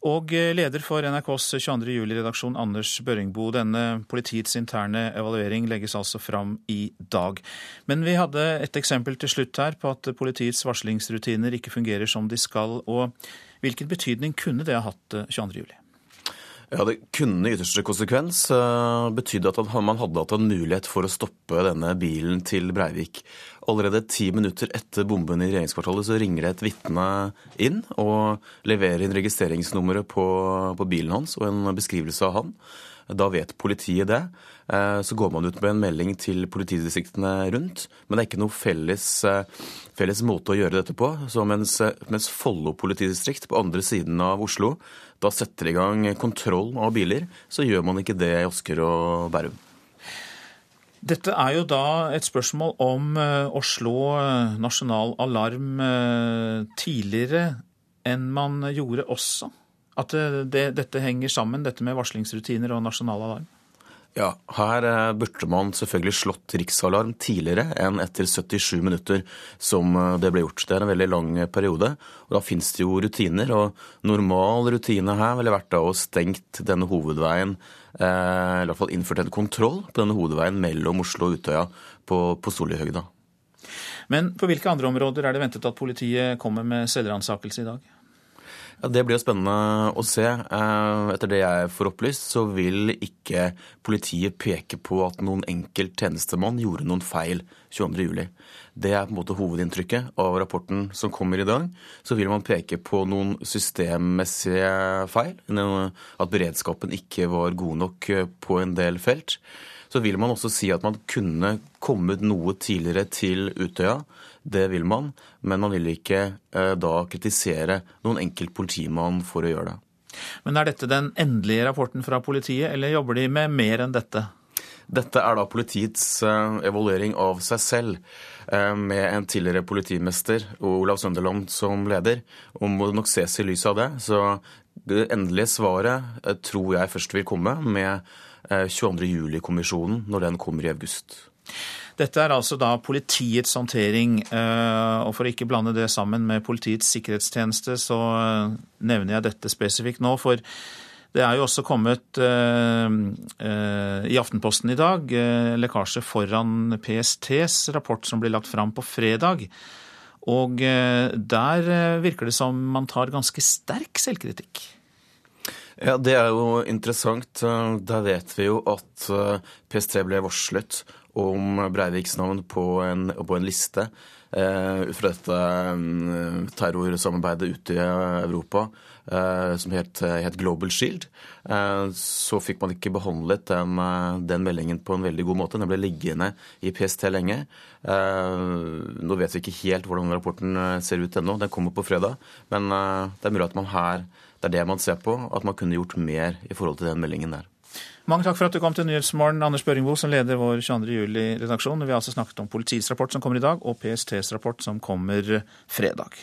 Og eh, leder for NRKs 22. juli-redaksjon, Anders Børringbo. Denne politiets interne evaluering legges altså fram i dag. Men vi hadde et eksempel til slutt her på at politiets varslingsrutiner ikke fungerer som de skal. og Hvilken betydning kunne det ha hatt 22. juli? Ja, Det kunne i ytterste konsekvens betydde betydd at man hadde hatt en mulighet for å stoppe denne bilen til Breivik. Allerede ti minutter etter bomben i regjeringskvartalet så ringer det et vitne inn og leverer inn registreringsnummeret på, på, bilen hans og en beskrivelse av han. Da vet politiet det. Eh, så går man ut med en melding til politidistriktene rundt. Men det er ikke noe felles, eh, felles måte å gjøre dette på. Så mens, mens Follo politidistrikt på andre siden av Oslo da setter i gang kontroll av biler, så gjør man ikke det i Asker og Bærum. Dette er jo da et spørsmål om eh, å slå eh, nasjonal alarm eh, tidligere enn man gjorde også. At det, dette henger sammen, dette med varslingsrutiner og nasjonal alarm? Ja, her burde man selvfølgelig slått riksalarm tidligere enn etter 77 minutter, som det ble gjort. Det er en veldig lang periode, og da finnes det jo rutiner. Og normal rutine her ville vært da å stengt denne hovedveien eller i hvert fall innført en kontroll på denne hovedveien mellom Oslo og Utøya på, på Solihøgda. Men på hvilke andre områder er det ventet at politiet kommer med selvransakelse i dag? Ja, Det blir jo spennende å se. Eh, etter det jeg får opplyst, så vil ikke politiet peke på at noen enkelt tjenestemann gjorde noen feil 22.07. Det er på en måte hovedinntrykket av rapporten som kommer i dag. Så vil man peke på noen systemmessige feil. At beredskapen ikke var god nok på en del felt. Så vil man også si at man kunne kommet noe tidligere til Utøya. Det vil man, men man vil ikke eh, da kritisere noen enkelt politimann for å gjøre det. Men er dette den endelige rapporten fra politiet, eller jobber de med mer enn dette? Dette er da politiets eh, evaluering av seg selv, eh, med en tidligere politimester, Olav Sønderland, som leder. Og må nok ses i lys av det. Så det endelige svaret tror jeg først vil komme med 22. juli-kommisjonen, når den kommer i august. Dette er altså da politiets håndtering, eh, og for å ikke blande det sammen med Politiets sikkerhetstjeneste, så eh, nevner jeg dette spesifikt nå. For det er jo også kommet eh, i Aftenposten i dag lekkasje foran PSTs rapport som blir lagt fram på fredag. Og der virker det som man tar ganske sterk selvkritikk. Ja, Det er jo interessant. Der vet vi jo at PST ble varslet om Breiviks navn på en, på en liste eh, fra dette um, terrorsamarbeidet ute i Europa eh, som het, het, Global Shield. Eh, så fikk man ikke behandlet den, eh, den, meldingen på en veldig god måte. Den ble liggende i PST lenge. Eh, nå vet vi ikke helt hvordan rapporten eh, ser ut ennå. Den kommer på fredag. Men det er mulig at man her det er det man ser på, at man kunne gjort mer i forhold til den meldingen der. Mange takk for at du kom til Nyhetsmorgen, Anders Børingbo, som leder vår 22. juli-redaksjon. Vi har altså snakket om politiets rapport som kommer i dag, og PSTs rapport som kommer fredag.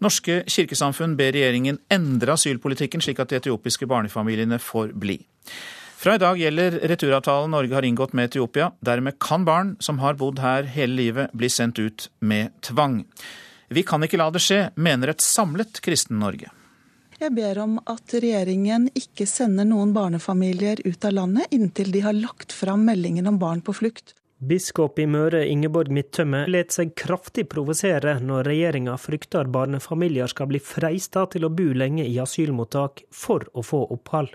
Norske kirkesamfunn ber regjeringen endre asylpolitikken slik at de etiopiske barnefamiliene får bli. Fra i dag gjelder returavtalen Norge har inngått med Etiopia. Dermed kan barn som har bodd her hele livet, bli sendt ut med tvang. Vi kan ikke la det skje, mener et samlet kristen Norge. Jeg ber om at regjeringen ikke sender noen barnefamilier ut av landet inntil de har lagt fram meldingen om barn på flukt. Biskop i Møre Ingeborg Midtømme let seg kraftig provosere når regjeringa frykter barnefamilier skal bli freista til å bo lenge i asylmottak for å få opphold.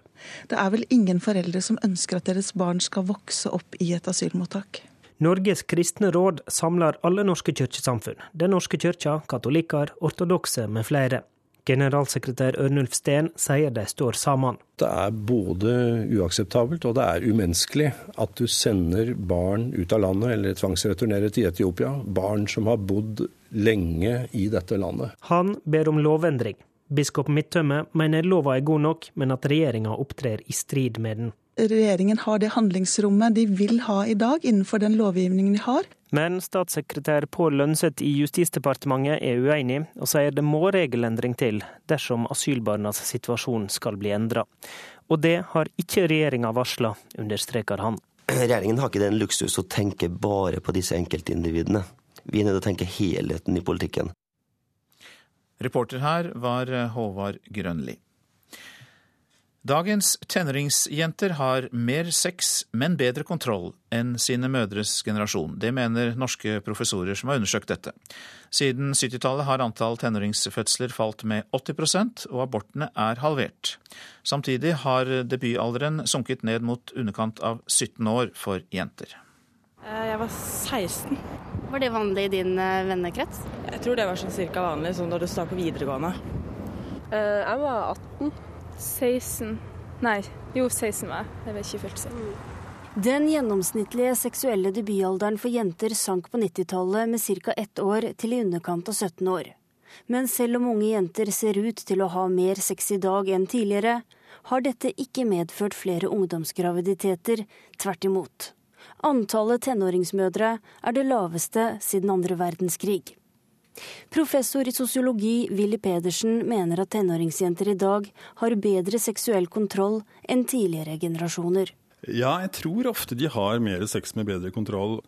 Det er vel ingen foreldre som ønsker at deres barn skal vokse opp i et asylmottak. Norges kristne råd samler alle norske kirkesamfunn. Den norske kirka, katolikker, ortodokse med flere. Generalsekretær Ørnulf Steen sier de står sammen. Det er både uakseptabelt og det er umenneskelig at du sender barn ut av landet eller tvangsreturnerer til Etiopia. Barn som har bodd lenge i dette landet. Han ber om lovendring. Biskop Midtømme mener lova er god nok, men at regjeringa opptrer i strid med den regjeringen har det handlingsrommet de vil ha i dag innenfor den lovgivningen de har. Men statssekretær Pål Lønseth i Justisdepartementet er uenig, og sier det må regelendring til dersom asylbarnas situasjon skal bli endra. Og det har ikke regjeringa varsla, understreker han. Regjeringen har ikke den luksus å tenke bare på disse enkeltindividene. Vi er nødt til å tenke helheten i politikken. Reporter her var Håvard Grønli. Dagens tenåringsjenter har mer sex, men bedre kontroll enn sine mødres generasjon. Det mener norske professorer som har undersøkt dette. Siden 70-tallet har antall tenåringsfødsler falt med 80% og abortene er halvert. Samtidig har debutalderen sunket ned mot underkant av 17 år for jenter. Eh, jeg var 16. Var det vanlig i din eh, vennekrets? Jeg tror det var sånn cirka vanlig sånn når du starter på videregående. Eh, jeg var 18. 16 Nei, jo 16 var jeg. Jeg vet ikke fylt seg. Den gjennomsnittlige seksuelle debutalderen for jenter sank på 90-tallet med ca. ett år til i underkant av 17 år. Men selv om unge jenter ser ut til å ha mer sex i dag enn tidligere, har dette ikke medført flere ungdomsgraviditeter, tvert imot. Antallet tenåringsmødre er det laveste siden andre verdenskrig. Professor i sosiologi Willy Pedersen mener at tenåringsjenter i dag har bedre seksuell kontroll enn tidligere generasjoner. Ja, jeg tror ofte de har mer sex med bedre kontroll.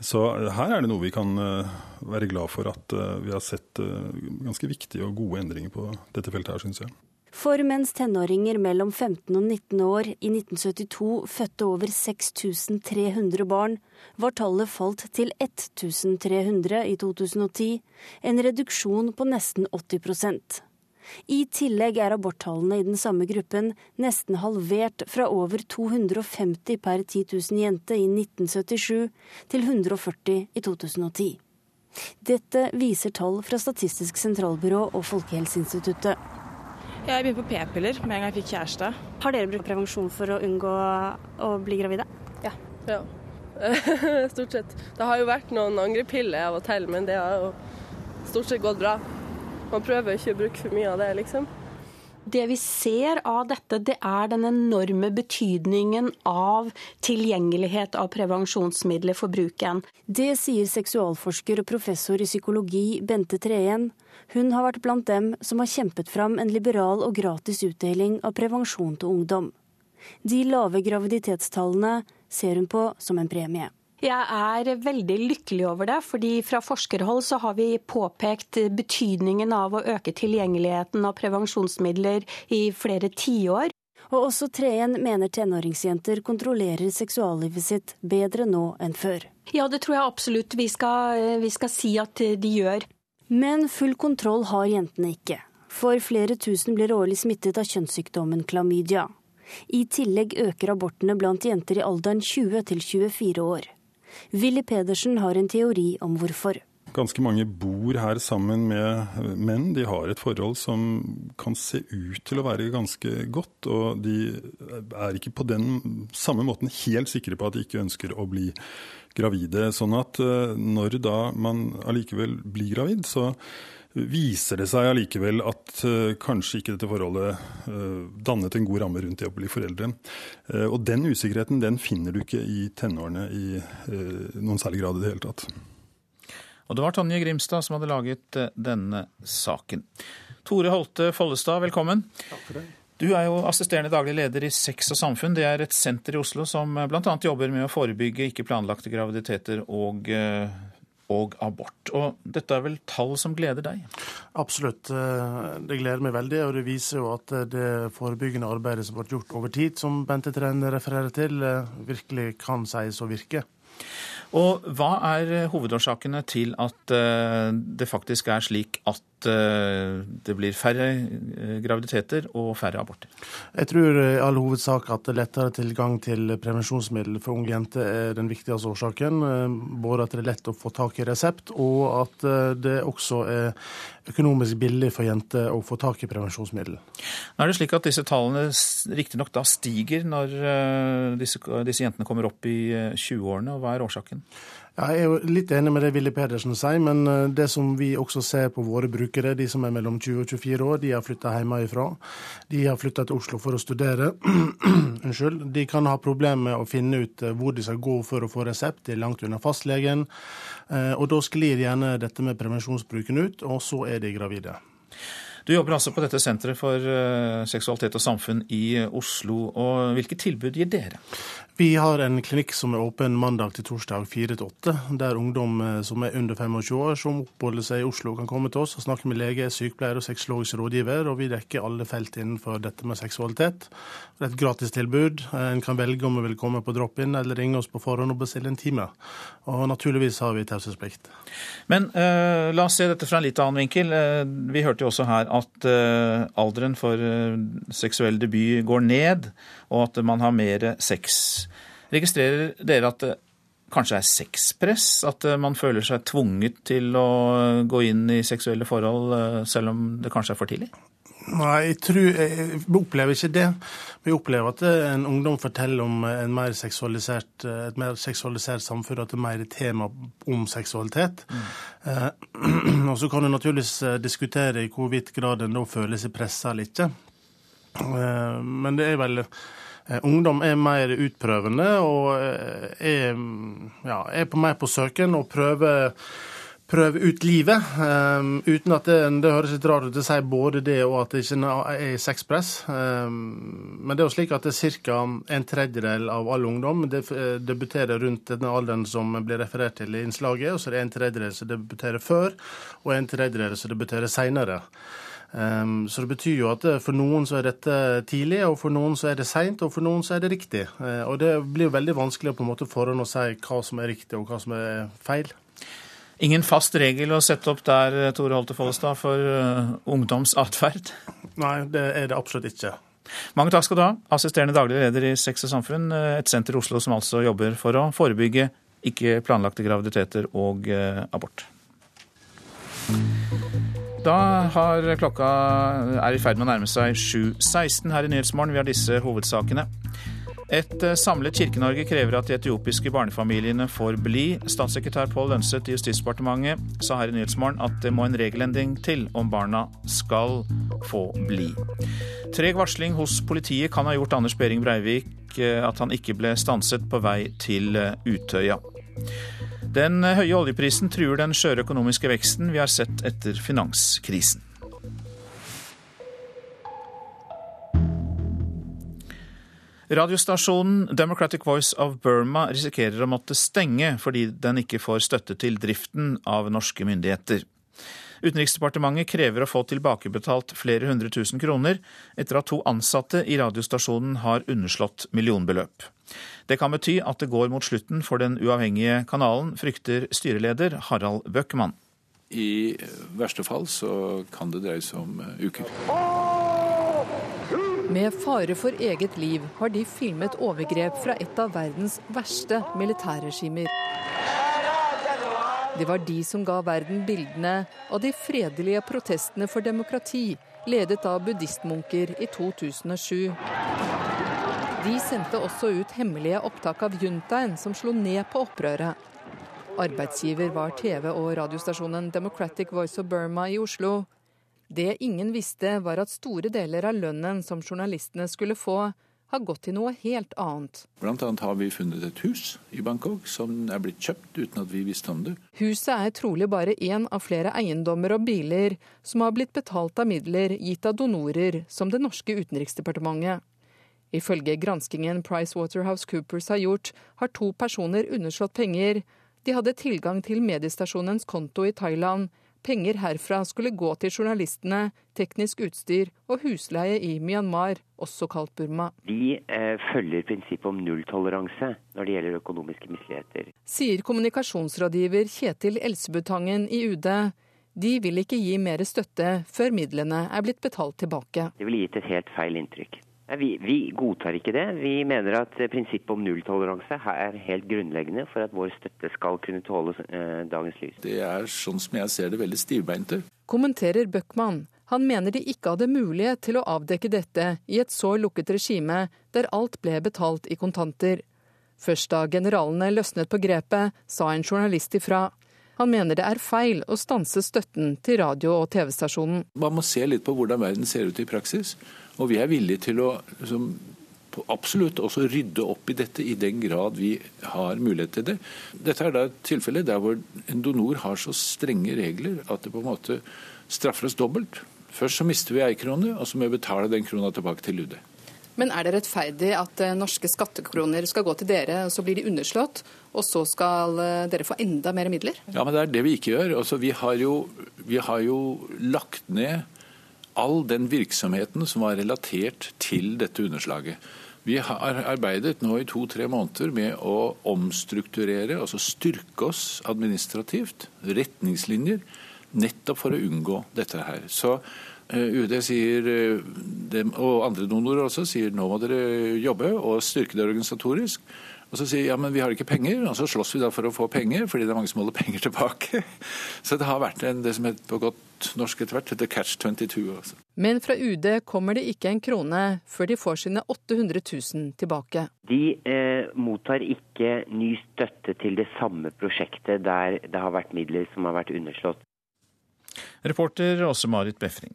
Så her er det noe vi kan eh, være glad for at eh, vi har sett eh, ganske viktige og gode endringer på dette feltet her, syns jeg. For mens tenåringer mellom 15 og 19 år i 1972 fødte over 6300 barn, var tallet falt til 1300 i 2010, en reduksjon på nesten 80% I tillegg er aborttallene i den samme gruppen nesten halvert fra over 250 per 10 000 jenter i 1977 til 140 i 2010. Dette viser tall fra Statistisk sentralbyrå og Folkehelseinstituttet. Jeg begynte på p-piller med en gang jeg fikk kjæreste. Har dere brukt prevensjon for å unngå å bli gravide? Ja. ja. <laughs> stort sett. Det har jo vært noen angrepiller av og til, men det har jo stort sett gått bra. Man prøver ikke å bruke for mye av det, liksom. Det vi ser av dette, det er den enorme betydningen av tilgjengelighet av prevensjonsmidler for bruken. Det sier seksualforsker og professor i psykologi Bente Treen. Hun har vært blant dem som har kjempet fram en liberal og gratis utdeling av prevensjon til ungdom. De lave graviditetstallene ser hun på som en premie. Jeg er veldig lykkelig over det, fordi fra forskerhold så har vi påpekt betydningen av å øke tilgjengeligheten av prevensjonsmidler i flere tiår. Og også Treen mener tenåringsjenter kontrollerer seksuallivet sitt bedre nå enn før. Ja, det tror jeg absolutt vi skal, vi skal si at de gjør. Men full kontroll har jentene ikke. For flere tusen blir årlig smittet av kjønnssykdommen klamydia. I tillegg øker abortene blant jenter i alderen 20 til 24 år. Willy Pedersen har en teori om hvorfor. Ganske mange bor her sammen med menn. De har et forhold som kan se ut til å være ganske godt. Og de er ikke på den samme måten helt sikre på at de ikke ønsker å bli gravide. Sånn at eh, når da man allikevel blir gravid, så viser det seg allikevel at uh, kanskje ikke dette forholdet uh, dannet en god ramme rundt det å bli foreldre. Uh, og den usikkerheten den finner du ikke i tenårene i noen særlig grad i det hele tatt. Og det var Tonje Grimstad som hadde laget denne saken. Tore Holte Follestad, velkommen. Takk for det. Du er jo assisterende daglig leder i Sex og samfunn. Det er et senter i Oslo som bl.a. jobber med å forebygge ikke planlagte graviditeter og og abort. Og dette er vel tall som gleder deg? Absolutt. Eh, det gleder meg veldig, og det viser jo at det forebyggende arbeidet som ble gjort over tid, som Bente Tren refererer til, eh, virkelig kan sies å virke. Og hva er hovedårsakene til at eh, det faktisk er slik at Eh, det blir færre eh, graviditeter og færre aborter? Jeg tror i all hovedsak at lettere tilgang til prevensjonsmiddel for unge jenter er den viktigste årsaken. Eh, både at det er lett å få tak i resept, og at det også er økonomisk billig for jenter å få tak i prevensjonsmiddel. Nå er det slik at disse tallene riktignok da stiger når disse, disse jentene kommer opp i 20-årene, og hva er årsaken? Jeg er jo litt enig med det Willy Pedersen sier, men eh, det som vi også ser på våre brukere, de som er mellom 20 og 24 år, de har flytta hjemmefra. De har flytta til Oslo for å studere. <clears throat> Unnskyld. De kan ha problemer med å finne ut eh, hvor de skal gå for å få resept. De er langt unna fastlegen. Eh, og da sklir gjerne dette med prevensjonsbruken ut, og så er de gravide. Du jobber altså på dette senteret for seksualitet og samfunn i Oslo. og Hvilke tilbud gir dere? Vi har en klinikk som er åpen mandag til torsdag 4 til 8, der ungdom eh, som er under 25 år, som oppholder seg i Oslo, kan komme til oss og snakke med lege, sykepleier og sexologisk rådgiver. og Vi dekker alle felt innenfor dette med seksualitet. Det er et gratistilbud. En kan velge om vi vil komme på drop-in eller ringe oss på forhånd og bestille en time. Og naturligvis har vi taushetsplikt. Men uh, la oss se dette fra en litt annen vinkel. Uh, vi hørte jo også her at uh, alderen for seksuell debut går ned, og at man har mer sex. Registrerer dere at det kanskje er sexpress? At eh, man føler seg tvunget til å gå inn i seksuelle forhold eh, selv om det kanskje er for tidlig? Nei, jeg, tror, jeg opplever ikke det. Vi opplever at en ungdom forteller om mer et mer seksualisert samfunn, at det er mer tema om seksualitet. Mm. Eh, <clears throat> og Så kan en naturligvis diskutere i hvorvidt grad en da føler seg pressa eller ikke. Eh, men det er vel Eh, ungdom er mer utprøvende og eh, er, ja, er på mer på søken og prøver, prøve ut livet. Um, uten at det, det høres litt rart ut å si både det og at det ikke er sexpress. Um, men det er jo slik at det er ca. en tredjedel av all ungdom debuterer rundt den alderen som blir referert til i innslaget. Og så er det en tredjedel som debuterer før, og en tredjedel som debuterer seinere. Um, så det betyr jo at for noen så er dette tidlig, og for noen så er det seint, og for noen så er det riktig. Uh, og det blir jo veldig vanskelig på en måte forhånd å si hva som er riktig og hva som er feil. Ingen fast regel å sette opp der, Tore Holte Follestad, for ungdomsatferd? <laughs> Nei, det er det absolutt ikke. Mange takk skal du ha, assisterende daglig leder i Sex og Samfunn, eh, et senter i Oslo som altså jobber for å forebygge ikke planlagte graviditeter og abort. Da har klokka er i ferd med å nærme seg 7.16 her i Nyhetsmorgen. Vi har disse hovedsakene. Et eh, samlet Kirke-Norge krever at de etiopiske barnefamiliene får bli. Statssekretær Pål Lønseth i Justisdepartementet sa her i Nyhetsmorgen at det må en regelendring til om barna skal få bli. Treg varsling hos politiet kan ha gjort Anders Behring Breivik eh, at han ikke ble stanset på vei til eh, Utøya. Den høye oljeprisen truer den skjøre økonomiske veksten vi har sett etter finanskrisen. Radiostasjonen Democratic Voice of Burma risikerer å måtte stenge fordi den ikke får støtte til driften av norske myndigheter. Utenriksdepartementet krever å få tilbakebetalt flere hundre tusen kroner etter at to ansatte i radiostasjonen har underslått millionbeløp. Det kan bety at det går mot slutten for den uavhengige kanalen, frykter styreleder Harald Bøckmann. I verste fall så kan det dreie seg om eh, uker. Med fare for eget liv har de filmet overgrep fra et av verdens verste militærregimer. Det var de som ga verden bildene av de fredelige protestene for demokrati, ledet av buddhistmunker i 2007. De sendte også ut hemmelige opptak av juntaen som slo ned på opprøret. Arbeidsgiver var TV- og radiostasjonen Democratic Voice of Burma i Oslo. Det ingen visste, var at store deler av lønnen som journalistene skulle få, har gått til noe helt annet. Blant annet har vi funnet et hus i Bangkok som er blitt kjøpt uten at vi visste om det. Huset er trolig bare én av flere eiendommer og biler som har blitt betalt av midler gitt av donorer, som det norske utenriksdepartementet. Ifølge granskingen PricewaterhouseCoopers har gjort, har to personer underslått penger. De hadde tilgang til mediestasjonens konto i Thailand. Penger herfra skulle gå til journalistene, teknisk utstyr og husleie i Myanmar, også kalt Burma. Vi eh, følger prinsippet om nulltoleranse når det gjelder økonomiske misligheter. Sier kommunikasjonsrådgiver Kjetil Elsebutangen i UD. De vil ikke gi mer støtte før midlene er blitt betalt tilbake. Det ville gitt et helt feil inntrykk. Vi, vi, godtar ikke det. Vi mener at prinsippet om nulltoleranse er helt grunnleggende for at vår støtte skal kunne tåle eh, dagens lys. Det er sånn som jeg ser det, veldig stivbeinte. Kommenterer Bøckmann. Han mener de ikke hadde mulighet til å avdekke dette i et så lukket regime der alt ble betalt i kontanter. Først da generalene løsnet på grepet, sa en journalist ifra. Han mener det er feil å stanse støtten til radio- og TV-stasjonen. Man må se litt på hvordan verden ser ut i praksis. Og vi er villige til å liksom, absolutt også rydde opp i dette i den grad vi har mulighet til det. Dette er da et tilfelle der hvor en donor har så strenge regler at det på en måte straffer oss dobbelt. Først så mister vi ei krone, og så må vi betale den krona tilbake til UD. Men er det rettferdig at eh, norske skattekroner skal gå til dere, og så blir de underslått, og så skal eh, dere få enda mer midler? Ja, men det er det vi ikke gjør. Altså, vi, har jo, vi har jo lagt ned all den virksomheten som var relatert til dette underslaget. Vi har arbeidet nå i to-tre måneder med å omstrukturere, altså styrke oss administrativt, retningslinjer, nettopp for å unngå dette her. Så Eh, UD sier, eh, og andre donorer også, sier nå må dere jobbe og styrke det organisatorisk. Og så sier ja, men vi har ikke penger, og så slåss vi da for å få penger, fordi det er mange som holder penger tilbake. <laughs> Så det har vært en, det som heter på godt norsk etter hvert, heter catch 22. Også. Men fra UD kommer det ikke en krone før de får sine 800 000 tilbake. De eh, mottar ikke ny støtte til det samme prosjektet der det har vært midler som har vært underslått. Reporter Åse Marit Befring.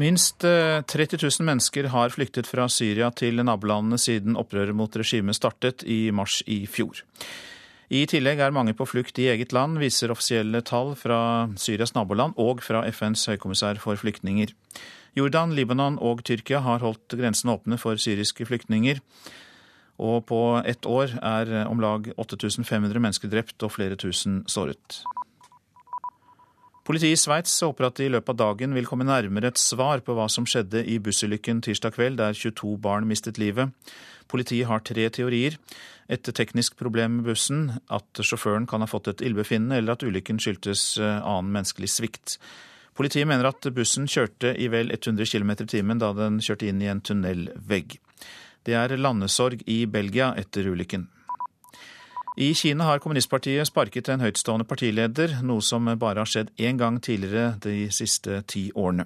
Minst 30 eh, 000 mennesker har flyktet fra Syria til nabolandene siden opprøret mot regimet startet i mars i fjor. I tillegg er mange på flukt i eget land, viser offisielle tall fra Syrias naboland og fra FNs høykommissær for flyktninger. Jordan, Libanon og Tyrkia har holdt grensene åpne for syriske flyktninger. Og på ett år er om lag 8500 mennesker drept og flere tusen såret. Politiet i Sveits håper at de i løpet av dagen vil komme nærmere et svar på hva som skjedde i bussulykken tirsdag kveld, der 22 barn mistet livet. Politiet har tre teorier. Et teknisk problem med bussen, at sjåføren kan ha fått et ildbefinnende, eller at ulykken skyldtes eh, annen menneskelig svikt. Politiet mener at bussen kjørte i vel 100 km i timen da den kjørte inn i en tunnelvegg. Det er landesorg i Belgia etter ulykken. I Kina har kommunistpartiet sparket en høytstående partileder, noe som bare har skjedd én gang tidligere de siste ti årene.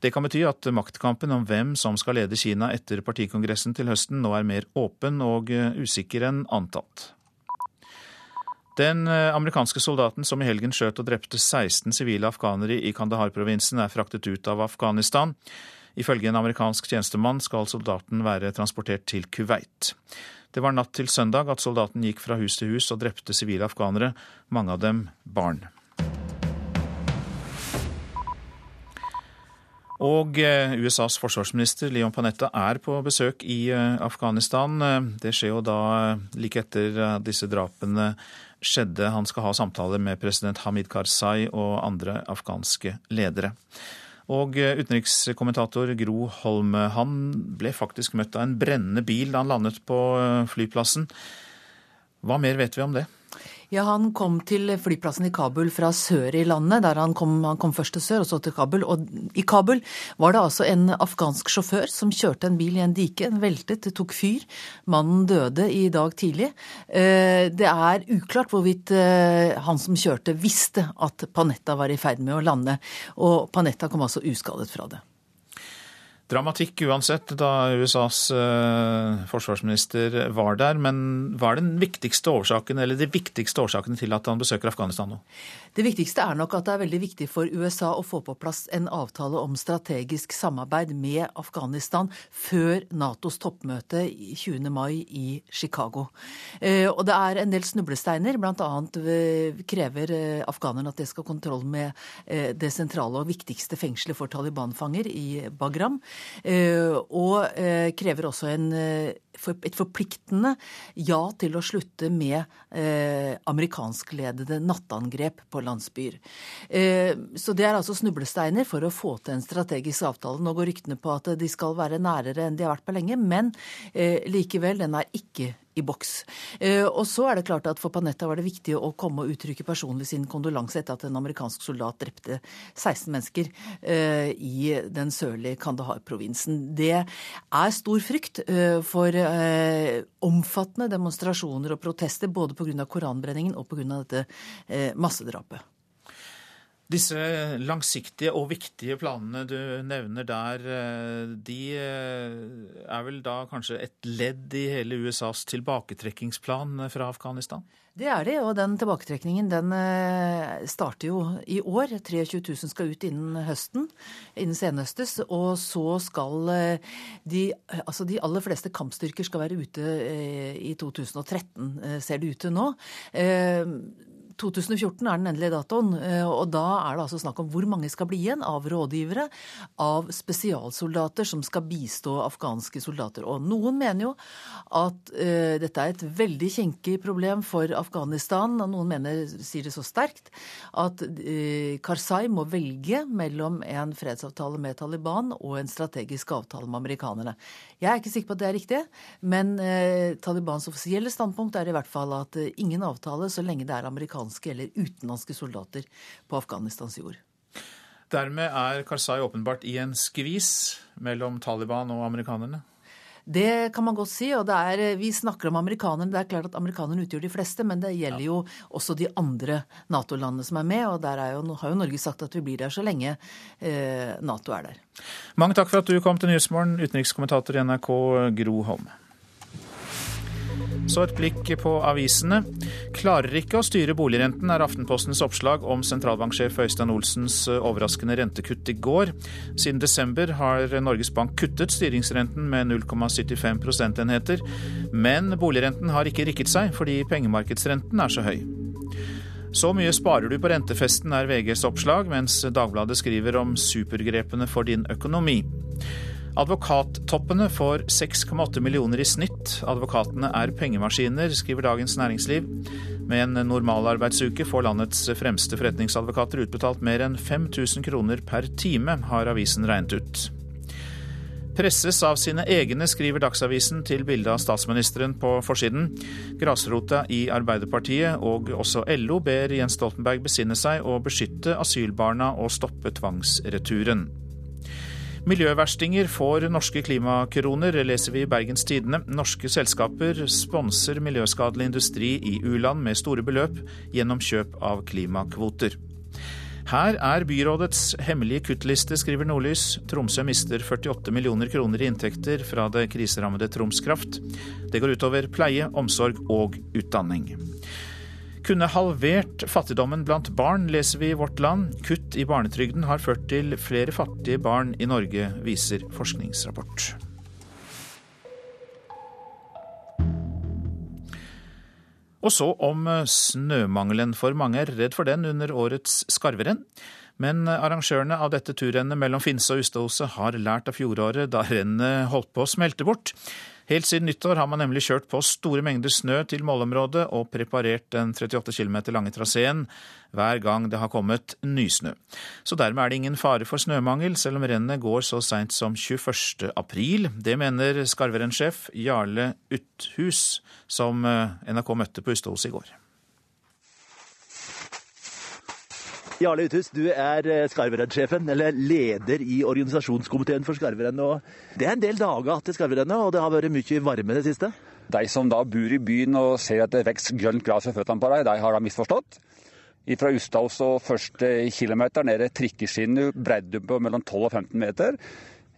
Det kan bety at maktkampen om hvem som skal lede Kina etter partikongressen til høsten, nå er mer åpen og usikker enn antatt. Den amerikanske soldaten som i helgen skjøt og drepte 16 sivile afghanere i Kandahar-provinsen, er fraktet ut av Afghanistan. Ifølge en amerikansk tjenestemann skal soldaten være transportert til Kuwait. Det var natt til søndag at soldaten gikk fra hus til hus og drepte sivile afghanere, mange av dem barn. Og eh, USAs forsvarsminister Leon Panetta er på besøk i eh, Afghanistan. Det skjer jo da like etter disse drapene skjedde. Han skal ha samtaler med president Hamid Karzai og andre afghanske ledere. Og eh, utenrikskommentator Gro Holm, han ble faktisk møtt av en brennende bil da han landet på eh, flyplassen. Hva mer vet vi om det? Ja, Han kom til flyplassen i Kabul fra sør i landet. der Han kom, han kom først til sør og så til Kabul. Og I Kabul var det altså en afghansk sjåfør som kjørte en bil i en dike. Den veltet, det tok fyr. Mannen døde i dag tidlig. Eh, det er uklart hvorvidt eh, han som kjørte visste at Panetta var i ferd med å lande. Og Panetta kom altså uskadet fra det. Dramatikk uansett da USAs uh, forsvarsminister var der. Men hva er den viktigste årsaken, eller de viktigste årsakene til at han besøker Afghanistan nå? Det viktigste er nok at det er veldig viktig for USA å få på plass en avtale om strategisk samarbeid med Afghanistan før Natos toppmøte 20. mai i Chicago. Uh, og det er en del snublesteiner. Uh, krever afghanerne at det skal ha kontroll med det sentrale og viktigste fengselet for Taliban-fanger i Bagram. Eh, og eh, krever også en, eh, et forpliktende ja til å slutte med amerikanskledede nattangrep på landsbyer. Så det er altså snublesteiner for å få til en strategisk avtale. Nå går ryktene på at de skal være nærere enn de har vært på lenge, men likevel, den er ikke i boks. Eh, og så er det klart at For Panetta var det viktig å komme og uttrykke personlig sin kondolanse etter at en amerikansk soldat drepte 16 mennesker eh, i den sørlige Kandahar-provinsen. Det er stor frykt eh, for omfattende demonstrasjoner og protester både pga. koranbrenningen og pga. dette massedrapet. Disse langsiktige og viktige planene du nevner der, eh, de eh, er vel da kanskje et ledd i hele USAs tilbaketrekkingsplan fra Afghanistan? Det er det, og den tilbaketrekningen den eh, starter jo i år. 23 000 skal ut innen høsten, innen senhøstes. Og så skal de, altså de aller fleste kampstyrker skal være ute i 2013, ser det ut til nå. 2014 er den endelige datoen. Eh, og da er det altså snakk om hvor mange skal bli igjen av rådgivere, av spesialsoldater som skal bistå afghanske soldater. Og noen mener jo at uh, dette er et veldig kinkig problem for Afghanistan. og Noen mener, sier det så sterkt, at uh, Karzai må velge mellom en fredsavtale med Taliban og en strategisk avtale med amerikanerne. Jeg er ikke sikker på at det er riktig, men uh, Talibans offisielle standpunkt er i hvert fall at ingen avtale så lenge det er amerikanske eller utenlandske soldater på Afghanistans jord. Dermed er Karzai åpenbart i en skvis mellom Taliban og amerikanerne? Det kan man godt si. og er, Vi snakker om amerikanerne. Det er klart at amerikanerne utgjør de fleste, men det gjelder jo også de andre Nato-landene som er med. og Der er jo, har jo Norge sagt at vi blir der så lenge eh, Nato er der. Mange takk for at du kom til Nyhetsmorgen, utenrikskommentator i NRK Gro Holm. Så et blikk på avisene. Klarer ikke å styre boligrenten, er Aftenpostens oppslag om sentralbanksjef Øystein Olsens eh, overraskende rentekutt i går. Siden desember har Norges Bank kuttet styringsrenten med 0,75 prosentenheter. Men boligrenten har ikke rikket seg, fordi pengemarkedsrenten er så høy. Så mye sparer du på rentefesten, er VGs oppslag, mens Dagbladet skriver om supergrepene for din økonomi. Advokattoppene får 6,8 millioner i snitt. Advokatene er pengemaskiner, skriver Dagens Næringsliv. Med en normalarbeidsuke får landets fremste forretningsadvokater utbetalt mer enn 5000 kroner per time, har avisen regnet ut. Presses av sine egne, skriver Dagsavisen til bildet av statsministeren på forsiden. Grasrota i Arbeiderpartiet og også LO ber Jens Stoltenberg besinne seg og beskytte asylbarna og stoppe tvangsreturen. Miljøverstinger får norske klimakroner, leser vi i Bergens Tidende. Norske selskaper sponser miljøskadelig industri i u-land med store beløp gjennom kjøp av klimakvoter. Her er byrådets hemmelige kuttliste, skriver Nordlys. Tromsø mister 48 millioner kroner i inntekter fra det kriserammede Troms Kraft. Det går utover pleie, omsorg og utdanning kunne halvert fattigdommen blant barn, leser vi i Vårt Land. Kutt i barnetrygden har ført til flere fattige barn i Norge, viser forskningsrapport. Og så om snømangelen, for mange er redd for den under årets skarverenn. Men arrangørene av dette turrennet mellom Finse og Ustaoset har lært av fjoråret, da rennet holdt på å smelte bort. Helt siden nyttår har man nemlig kjørt på store mengder snø til målområdet og preparert den 38 km lange traseen hver gang det har kommet nysnø. Så dermed er det ingen fare for snømangel, selv om rennet går så seint som 21. april. Det mener Skarverennsjef Jarle Uthus, som eh, NRK møtte på Ustadhuset i går. Jarle Uthus, du er eh, Skarverenn-sjefen, eller leder i organisasjonskomiteen for Skarverenn. Det er en del dager til Skarverennet, og det har vært mye varme det siste? De som da bor i byen og ser at det vokser grønt gress ved føttene på dem, de har da misforstått. Fra Ustad og første kilometer ned til trikkeskinnet, bredde på mellom 12 og 15 meter.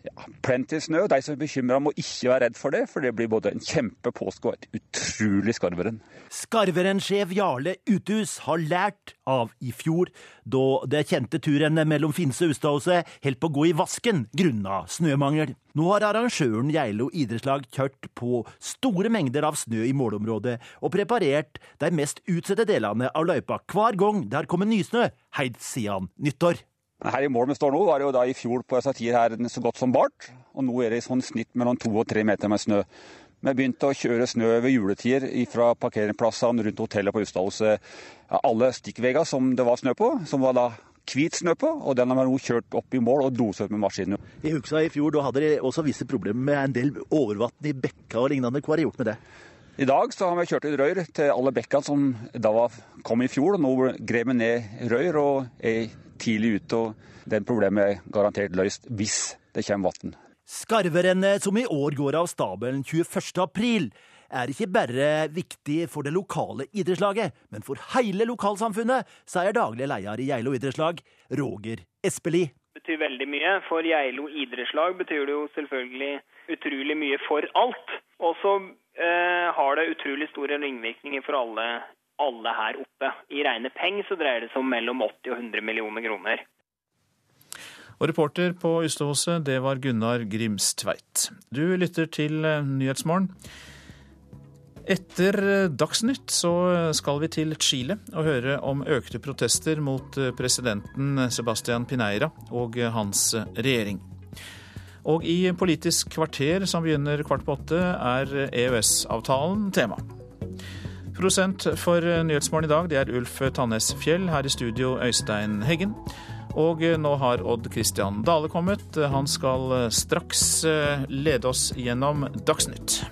Ja, plenty snø. De som er bekymra, må ikke være redd for det, for det blir både en kjempepåske og et utrolig skarveren. Skarverensjef Jarle Uthus har lært av i fjor, da det kjente turrennet mellom Finse og Ustadhuset holdt på å gå i vasken grunna snømangel. Nå har arrangøren Geilo idrettslag kjørt på store mengder av snø i målområdet og preparert de mest utsatte delene av løypa hver gang det har kommet nysnø, helt siden nyttår. Her i mål vi står nå, var det jo da i fjor på tider her så godt som bart. Og nå er det i sånn snitt mellom to og tre meter med snø. Vi begynte å kjøre snø ved juletider fra parkeringsplassene rundt hotellet på Ustadhuset. Alle stikkveier som det var snø på, som var da hvit snø på, og den har vi nå kjørt opp i mål og doset med maskinen. I huska i fjor da hadde dere også visse problemer med en del overvann i bekka og lignende. Hva har dere gjort med det? I dag så har vi kjørt ut røyr til alle bekkene som da var, kom i fjor. Nå grev vi ned røyr og er tidlig ute. og Den problemet er garantert løst hvis det kommer vann. Skarverennet som i år går av stabelen 21. april, er ikke bare viktig for det lokale idrettslaget, men for hele lokalsamfunnet, sier daglig leder i Geilo idrettslag, Roger Espelid. Det betyr veldig mye. For Geilo idrettslag betyr det jo selvfølgelig utrolig mye for alt. Og så har det utrolig store ringvirkninger for alle, alle her oppe. I rene penger så dreier det seg om mellom 80 og 100 millioner kroner. Og reporter på Ystadhuset, det var Gunnar Grimstveit. Du lytter til eh, Nyhetsmorgen. Etter Dagsnytt så skal vi til Chile og høre om økte protester mot presidenten Sebastian Pineira og hans regjering. Og i Politisk kvarter, som begynner kvart på åtte, er EØS-avtalen tema. Prosent for Nyhetsmorgen i dag, det er Ulf Tannes Fjell. Her i studio Øystein Heggen. Og nå har Odd Christian Dale kommet. Han skal straks lede oss gjennom Dagsnytt.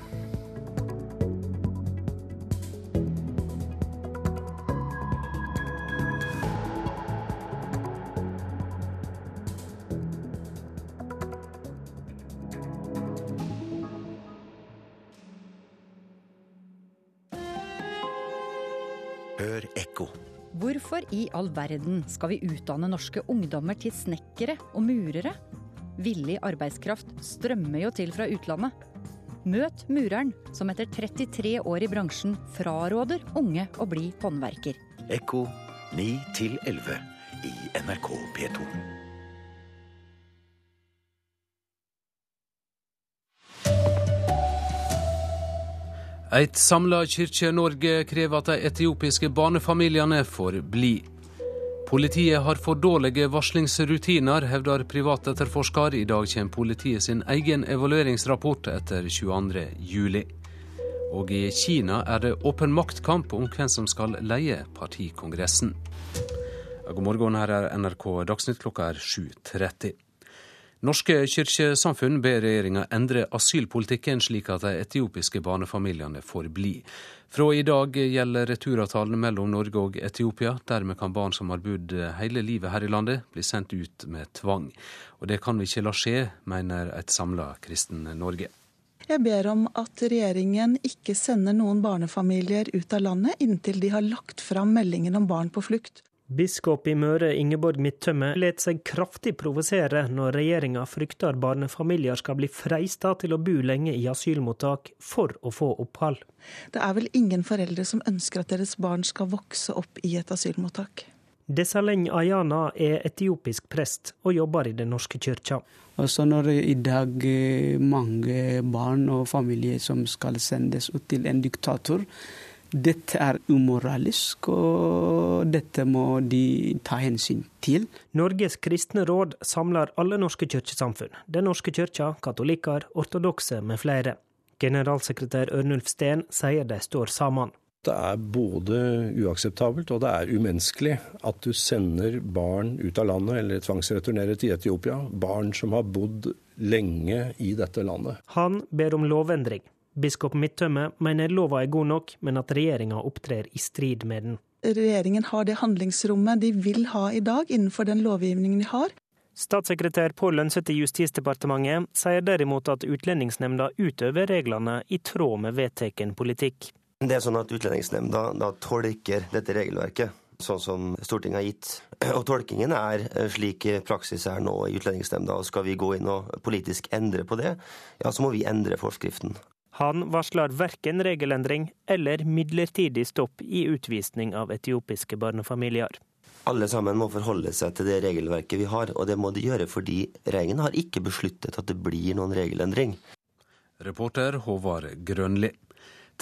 I all verden skal vi utdanne norske ungdommer til snekkere og murere? Villig arbeidskraft strømmer jo til fra utlandet. Møt mureren, som etter 33 år i bransjen fraråder unge å bli håndverker. Ekko 9 11 i NRK P2. Et samla Kirke-Norge krever at de etiopiske barnefamiliene får bli. Politiet har for dårlige varslingsrutiner, hevder privatetterforsker. I dag kommer politiet sin egen evalueringsrapport etter 22.07. Og i Kina er det åpen maktkamp om hvem som skal leie partikongressen. God morgen, her er NRK Dagsnytt, klokka er 7.30. Norske kirkesamfunn ber regjeringa endre asylpolitikken slik at de etiopiske barnefamiliene får bli. Fra i dag gjelder returavtalen mellom Norge og Etiopia. Dermed kan barn som har bodd hele livet her i landet, bli sendt ut med tvang. Og det kan vi ikke la skje, mener et samla kristen Norge. Jeg ber om at regjeringen ikke sender noen barnefamilier ut av landet inntil de har lagt fram meldingen om barn på flukt. Biskop i Møre Ingeborg Midtømme let seg kraftig provosere når regjeringa frykter barnefamilier skal bli freista til å bo lenge i asylmottak for å få opphold. Det er vel ingen foreldre som ønsker at deres barn skal vokse opp i et asylmottak. Desaleng Ayana er etiopisk prest og jobber i Den norske kyrkja. Også når i dag mange barn og familier som skal sendes ut til en diktator, dette er umoralisk, og dette må de ta hensyn til. Norges kristne råd samler alle norske kirkesamfunn. Den norske kirka, katolikker, ortodokse med flere. Generalsekretær Ørnulf Steen sier de står sammen. Det er både uakseptabelt og det er umenneskelig at du sender barn ut av landet eller tvangsreturnerer til Etiopia. Barn som har bodd lenge i dette landet. Han ber om lovendring. Biskop Midtømme mener lova er god nok, men at regjeringa opptrer i strid med den. Regjeringen har det handlingsrommet de vil ha i dag innenfor den lovgivningen de har. Statssekretær Pål Lønseth i Justisdepartementet sier derimot at Utlendingsnemnda utøver reglene i tråd med vedtatt politikk. Det er sånn at Utlendingsnemnda da tolker dette regelverket sånn som Stortinget har gitt. Og tolkingen er slik praksis er nå i Utlendingsnemnda. og Skal vi gå inn og politisk endre på det, ja, så må vi endre forskriften. Han varsler verken regelendring eller midlertidig stopp i utvisning av etiopiske barnefamilier. Alle sammen må forholde seg til det regelverket vi har, og det må de gjøre fordi regjeringen har ikke besluttet at det blir noen regelendring. Reporter Håvard Grønli.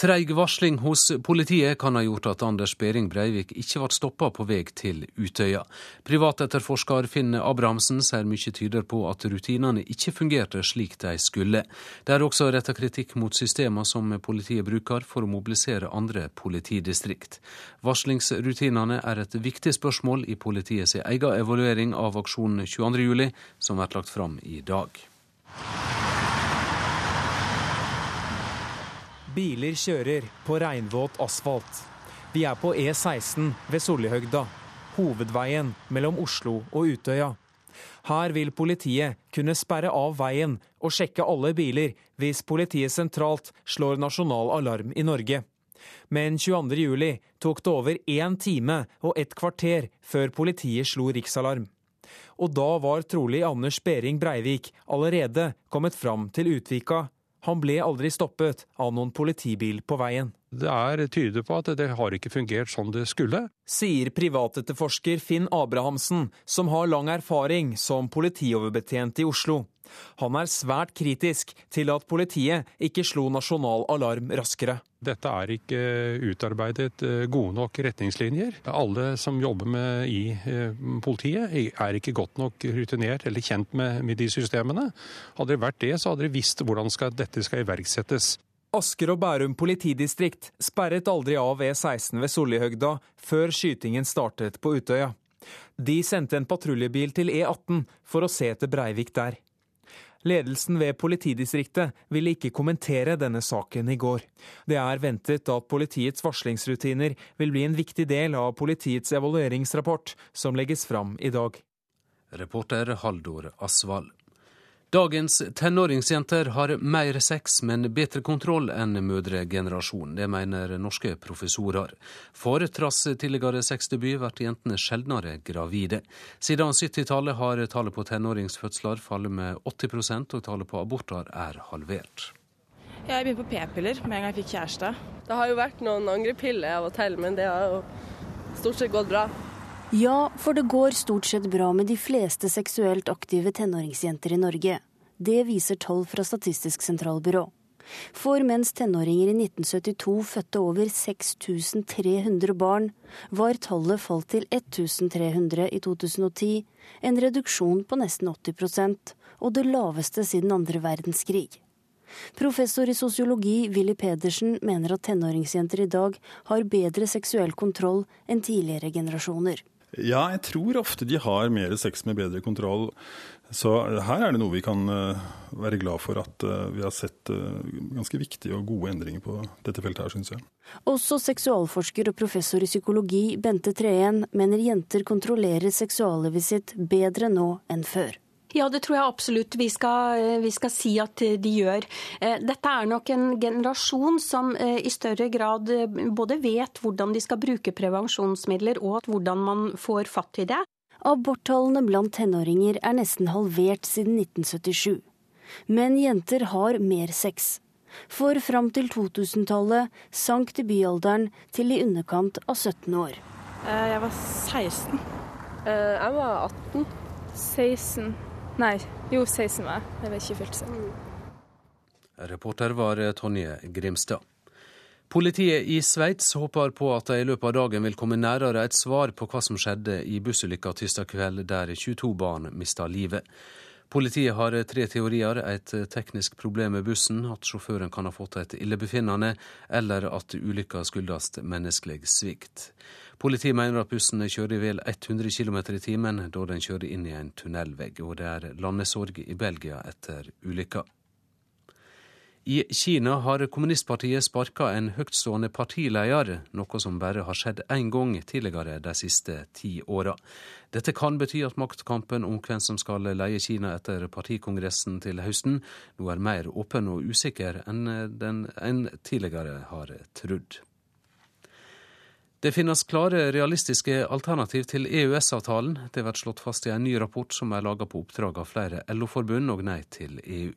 Treig varsling hos politiet kan ha gjort at Anders Behring Breivik ikke ble stoppa på vei til Utøya. Privatetterforsker Finn Abrahamsen sier mye tyder på at rutinene ikke fungerte slik de skulle. Det er også retta kritikk mot systemene som politiet bruker for å mobilisere andre politidistrikt. Varslingsrutinene er et viktig spørsmål i politiets egen evaluering av aksjonen 22.07, som blir lagt fram i dag. Biler kjører på regnvåt asfalt. Vi er på E16 ved Sollihøgda, hovedveien mellom Oslo og Utøya. Her vil politiet kunne sperre av veien og sjekke alle biler hvis politiet sentralt slår nasjonal alarm i Norge. Men 22.07 tok det over én time og et kvarter før politiet slo riksalarm. Og da var trolig Anders Behring Breivik allerede kommet fram til Utvika han ble aldri stoppet av noen politibil på veien. Det er tyder på at det har ikke fungert som det skulle. Sier privatetterforsker Finn Abrahamsen, som har lang erfaring som politioverbetjent i Oslo. Han er svært kritisk til at politiet ikke slo nasjonal alarm raskere. Dette er ikke utarbeidet eh, gode nok retningslinjer. Alle som jobber med i eh, politiet er ikke godt nok rutinert eller kjent med, med de systemene. Hadde det vært det, så hadde de visst hvordan skal, dette skal iverksettes. Asker og Bærum politidistrikt sperret aldri av E16 ved Sollihøgda før skytingen startet på Utøya. De sendte en patruljebil til E18 for å se etter Breivik der. Ledelsen ved politidistriktet ville ikke kommentere denne saken i går. Det er ventet at politiets varslingsrutiner vil bli en viktig del av politiets evalueringsrapport, som legges fram i dag. Reporter Haldor Asvald. Dagens tenåringsjenter har mer sex, men bedre kontroll enn mødregenerasjonen. Det mener norske professorer. For trass tidligere sexdebut blir jentene sjeldnere gravide. Siden 70-tallet har tallet på tenåringsfødsler fallet med 80% og tallet på aborter er halvert. Jeg begynte på p-piller med en gang jeg fikk kjæreste. Det har jo vært noen angrepiller av og til, men det har jo stort sett gått bra. Ja, for det går stort sett bra med de fleste seksuelt aktive tenåringsjenter i Norge. Det viser tall fra Statistisk sentralbyrå. For mens tenåringer i 1972 fødte over 6300 barn, var tallet falt til 1300 i 2010, en reduksjon på nesten 80% og det laveste siden andre verdenskrig. Professor i sosiologi Willy Pedersen mener at tenåringsjenter i dag har bedre seksuell kontroll enn tidligere generasjoner. Ja, jeg tror ofte de har mer sex med bedre kontroll. Så her er det noe vi kan eh, være glad for at eh, vi har sett eh, ganske viktige og gode endringer på dette feltet her, syns jeg. Også seksualforsker og professor i psykologi Bente Treen mener jenter kontrollerer seksuallivet sitt bedre nå enn før. Ja, det tror jeg absolutt vi skal, eh, vi skal, si at de gjør. Eh, dette er nok en generasjon som eh, i større grad både vet hvordan de skal bruke prevensjonsmidler, og hvordan man får fatt i det. Aborttallene blant tenåringer er nesten halvert siden 1977. Men jenter har mer sex. For fram til 2000-tallet sank debutalderen til i underkant av 17 år. Jeg var 16. Jeg var 18. 16. Nei, jo 16 var jeg. Jeg var ikke fylt 17. Reporter var Tonje Grimstad. Politiet i Sveits håper på at de i løpet av dagen vil komme nærere et svar på hva som skjedde i bussulykka tirsdag kveld, der 22 barn mista livet. Politiet har tre teorier. Et teknisk problem med bussen, at sjåføren kan ha fått et illebefinnende, eller at ulykka skyldes menneskelig svikt. Politiet mener at bussen kjører i vel 100 km i timen da den kjører inn i en tunnelvegg, og det er landesorg i Belgia etter ulykka. I Kina har kommunistpartiet sparka en høytstående partileder, noe som bare har skjedd én gang tidligere de siste ti åra. Dette kan bety at maktkampen om hvem som skal leie Kina etter partikongressen til høsten, nå er mer åpen og usikker enn den en tidligere har trodd. Det finnes klare, realistiske alternativ til EØS-avtalen. Det blir slått fast i en ny rapport som er laget på oppdrag av flere LO-forbund og Nei til EU.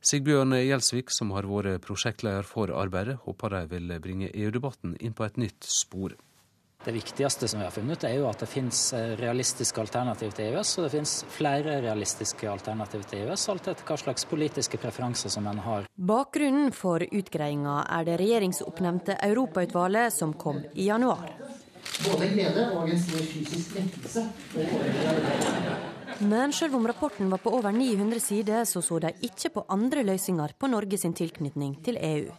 Sigbjørn Gjelsvik, som har vært prosjektleder for arbeidet, håper de vil bringe EU-debatten inn på et nytt spor. Det viktigste som vi har funnet, er jo at det finnes eh, realistiske alternativ til EØS, og det finnes flere realistiske alternativ til EØS, alt etter hva slags politiske preferanser som en har. Bakgrunnen for utgreiinga er det regjeringsoppnevnte Europautvalget som kom i januar. Både glede og en stor fysisk lettelse. Men selv om rapporten var på over 900 sider, så så de ikke på andre løsninger på Norge sin tilknytning til EU.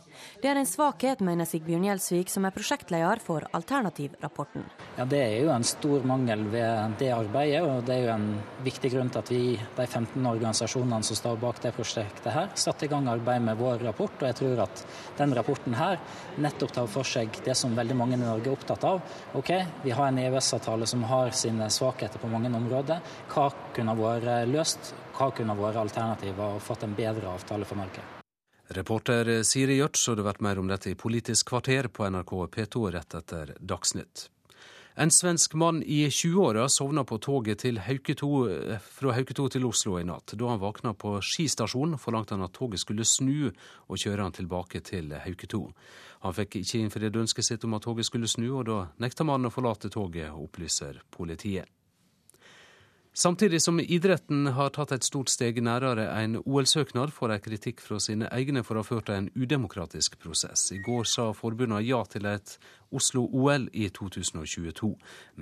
Det er en svakhet, mener Sigbjørn Gjelsvik, som er prosjektleder for Alternativrapporten. Ja, Det er jo en stor mangel ved det arbeidet, og det er jo en viktig grunn til at vi, de 15 organisasjonene som står bak det prosjektet her, satte i gang arbeid med vår rapport. Og jeg tror at den rapporten her nettopp tar for seg det som veldig mange i Norge er opptatt av. Ok, vi har en EØS-avtale som har sine svakheter på mange områder. Hva kunne vært løst? Hva kunne vært alternativet og fått en bedre avtale for Norge? Reporter Siri Gjørts, og det blir mer om dette i Politisk kvarter på NRK P2 rett etter Dagsnytt. En svensk mann i 20-åra sovna på toget Hauketo, fra Hauketo til Oslo i natt. Da han våkna på skistasjonen, forlangte han at toget skulle snu og kjøre han tilbake til Hauketo. Han fikk ikke innfridd ønsket sitt om at toget skulle snu, og da nekta mannen å forlate toget, opplyser politiet. Samtidig som idretten har tatt et stort steg nærere en OL-søknad, får de kritikk fra sine egne for å ha ført en udemokratisk prosess. I går sa forbundene ja til et Oslo-OL i 2022,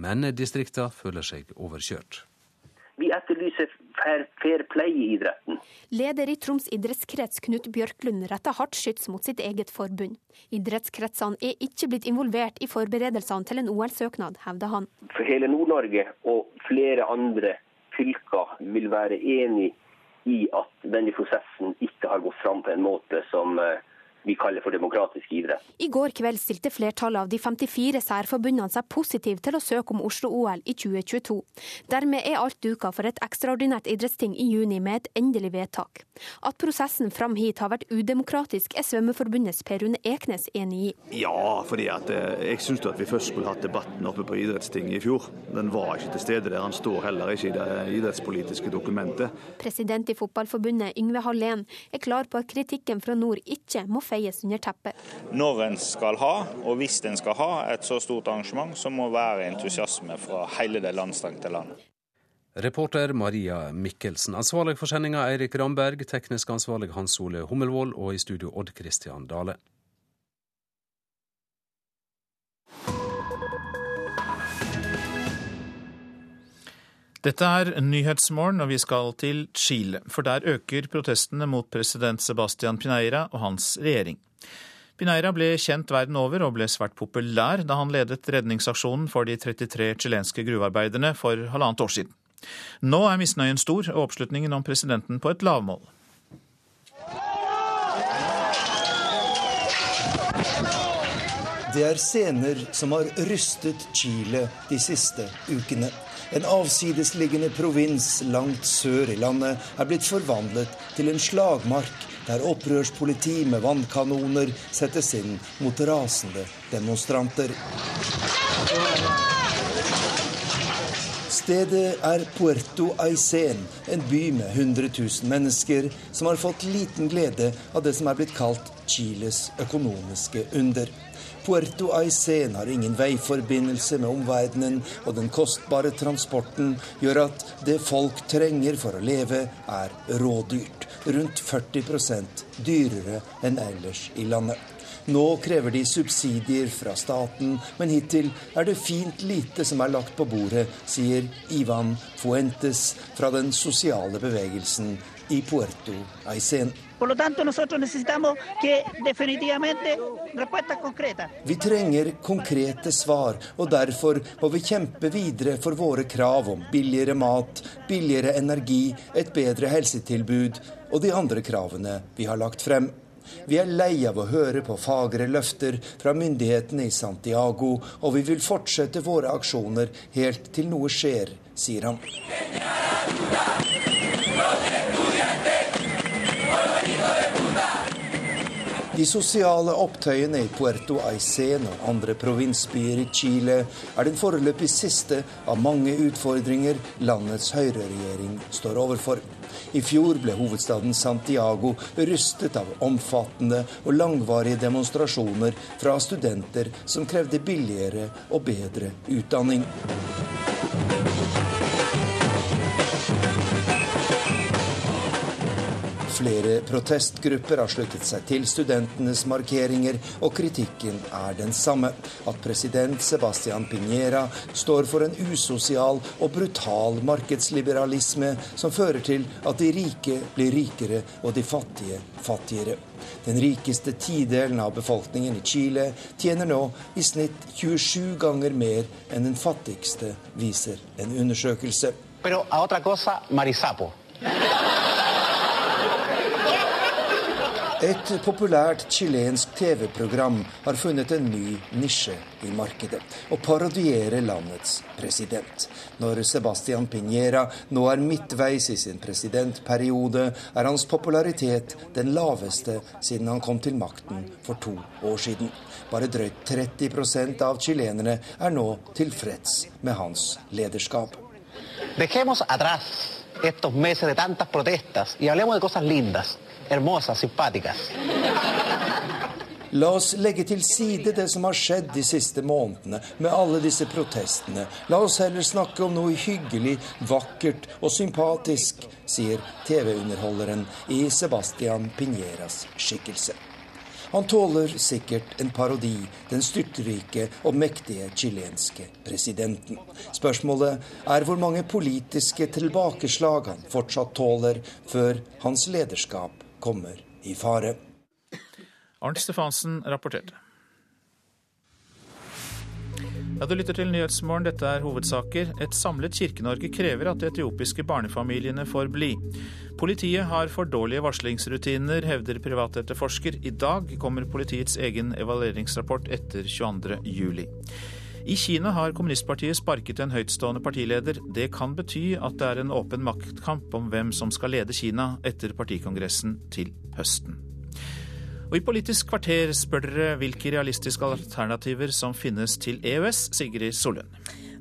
men distriktene føler seg overkjørt. Vi etterlyser fair, fair play i idretten. Leder i Troms idrettskrets Knut Bjørklund retter hardt skyts mot sitt eget forbund. Idrettskretsene er ikke blitt involvert i forberedelsene til en OL-søknad, hevder han. For hele Nord-Norge og flere andre fylker vil være enig i at denne prosessen ikke har gått fram på en måte som eh, vi kaller for demokratisk idrett. I går kveld stilte flertallet av de 54 særforbundene seg positive til å søke om Oslo-OL i 2022. Dermed er alt duka for et ekstraordinært idrettsting i juni med et endelig vedtak. At prosessen fram hit har vært udemokratisk, er Svømmeforbundets Per Rune Eknes enig i. Ja, fordi at eh, jeg syns at vi først skulle hatt debatten oppe på idrettstinget i fjor. Den var ikke til stede der. Han står heller ikke i det idrettspolitiske dokumentet. President i Fotballforbundet Yngve Hallén er klar på at kritikken fra nord ikke må feies under teppet. Når en skal ha, og hvis en skal ha, et så stort arrangement, så må være entusiasme fra hele det landstrengte landet. Reporter Maria Mikkelsen. Ansvarlig for sendinga Eirik Ramberg, teknisk ansvarlig Hans Ole Hummelvold og i studio Odd Christian Dale. Dette er Nyhetsmorgen, og vi skal til Chile. For der øker protestene mot president Sebastian Pineira og hans regjering. Pineira ble kjent verden over og ble svært populær da han ledet redningsaksjonen for de 33 chilenske gruvearbeiderne for halvannet år siden. Nå er misnøyen stor og oppslutningen om presidenten på et lavmål. Det er scener som har rystet Chile de siste ukene. En avsidesliggende provins langt sør i landet er blitt forvandlet til en slagmark der opprørspoliti med vannkanoner settes inn mot rasende demonstranter. Stedet er Puerto Aysén, en by med 100 000 mennesker, som har fått liten glede av det som er blitt kalt Chiles økonomiske under. Puerto Aysén har ingen veiforbindelse med omverdenen, og den kostbare transporten gjør at det folk trenger for å leve, er rådyrt. Rundt 40% dyrere enn ellers i landet. Nå krever de subsidier fra staten, men hittil er det fint lite som er lagt på bordet, sier Ivan Fuentes fra den sosiale bevegelsen i Puerto Aysén. Por lo tanto, nosotros necesitamos que definitivamente respuestas concretas. Vi trenger konkrete svar, og derfor må vi kjempe videre for våre krav om billigere mat, billigere energi, et bedre helsetilbud og de andre kravene vi har lagt frem. Vi er lei av å høre på fagre løfter fra myndighetene i Santiago, og vi vil fortsette våre aksjoner helt til noe skjer, sier han. De sosiale opptøyene i Puerto Aysén og andre provinsbyer i Chile er den foreløpig siste av mange utfordringer landets høyreregjering står overfor. I fjor ble hovedstaden Santiago rystet av omfattende og langvarige demonstrasjoner fra studenter som krevde billigere og bedre utdanning. Flere protestgrupper har sluttet seg til studentenes markeringer, og kritikken er den samme. At president Sebastian Piñera står for en usosial og brutal markedsliberalisme som fører til at de rike blir rikere og de fattige fattigere. Den rikeste tidelen av befolkningen i Chile tjener nå i snitt 27 ganger mer enn den fattigste, viser en undersøkelse. Pero a otra cosa, Marisapo. Et populært chilensk TV-program har funnet en ny nisje i markedet. Å parodiere landets president. Når Sebastian Piñera nå er midtveis i sin presidentperiode, er hans popularitet den laveste siden han kom til makten for to år siden. Bare drøyt 30% av chilenerne er nå tilfreds med hans lederskap. Dejemos atrás estos meses de tantas protestas y hablemos de cosas lindas hermosas, simpáticas. La oss legge til side det som har skjedd de siste månedene, med alle disse protestene. La oss heller snakke om noe hyggelig, vakkert og sympatisk, sier TV-underholderen i Sebastian Piñeras skikkelse. Han tåler sikkert en parodi, den styrtrike og mektige chilenske presidenten. Spørsmålet er hvor mange politiske tilbakeslag han fortsatt tåler før hans lederskap kommer i fare. Arnt Stefansen rapporterte. Ja, Du lytter til Nyhetsmorgen, dette er hovedsaker. Et samlet Kirke-Norge krever at de etiopiske barnefamiliene får bli. Politiet har for dårlige varslingsrutiner, hevder privatetterforsker. I dag kommer politiets egen evalueringsrapport etter 22.07. I Kina har kommunistpartiet sparket en høytstående partileder. Det kan bety at det er en åpen maktkamp om hvem som skal lede Kina etter partikongressen til høsten. Og I Politisk kvarter spør dere hvilke realistiske alternativer som finnes til EØS, Sigrid Sollund.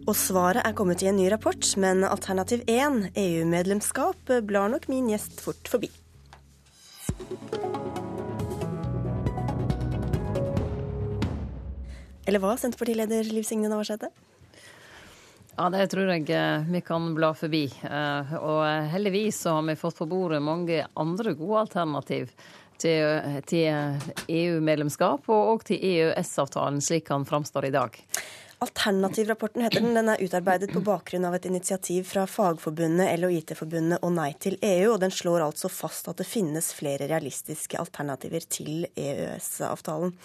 Og svaret er kommet i en ny rapport, men alternativ 1, EU-medlemskap, blar nok min gjest fort forbi. Eller hva, Senterpartileder Liv Signe Navarsete? Ja, det tror jeg eh, vi kan bla forbi. Eh, og heldigvis så har vi fått på bordet mange andre gode alternativ til, EU-medlemskap og òg til EØS-avtalen, slik han framstår i dag. Alternativrapporten heter den. Den er utarbeidet på bakgrunn av et initiativ fra Fagforbundet, LHIT-forbundet og Nei til EU, og den slår altså fast at det finnes flere realistiske alternativer til EØS-avtalen.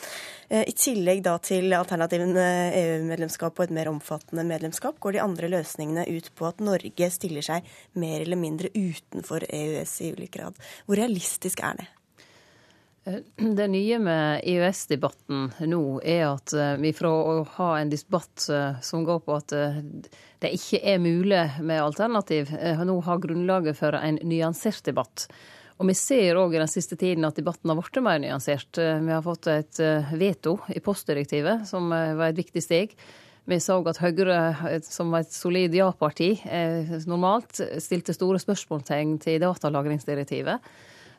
Eh, I tillegg da til alternativene EU-medlemskap og et mer omfattende medlemskap, går de andre løsningene ut på at Norge stiller seg mer eller mindre utenfor EØS i ulik grad. Hvor realistisk er det? <clears throat> Det nye med EØS-debatten nå er at eh, vi fra å ha en debatt eh, som går på at eh, det ikke er mulig med alternativ, nå har grunnlaget for en nyansert debatt. Og vi ser òg i den siste tiden at debatten har blitt mer nyansert. Vi har fått et veto i postdirektivet, som var et viktig steg. Vi så at Høyre, som var et solid ja-parti, normalt stilte store spørsmålstegn til datalagringsdirektivet.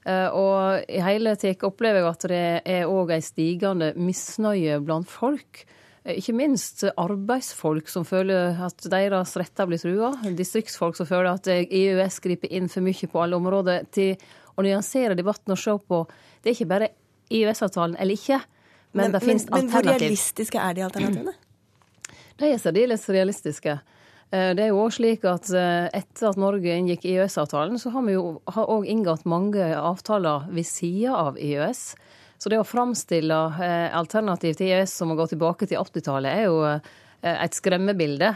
Eh, og i hele tatt opplever jeg at det er òg ei stigende misnøye blant folk. Eh, ikke minst arbeidsfolk som føler at deres retter blir trua. Distriktsfolk som føler at EØS griper inn for mye på alle områder. Til å nyansere debatten og se på Det er ikke bare EØS-avtalen eller ikke, men, men det finnes alternativ. Men hvor realistiske er de alternativene? <clears throat> De er særdeles realistiske. Eh, det er jo òg slik at eh, etter at Norge inngikk EØS-avtalen, så har vi jo òg inngått mange avtaler ved sida av EØS. Så det å framstille eh, alternativ til EØS som å gå tilbake til 80-tallet, er jo et skremmebilde.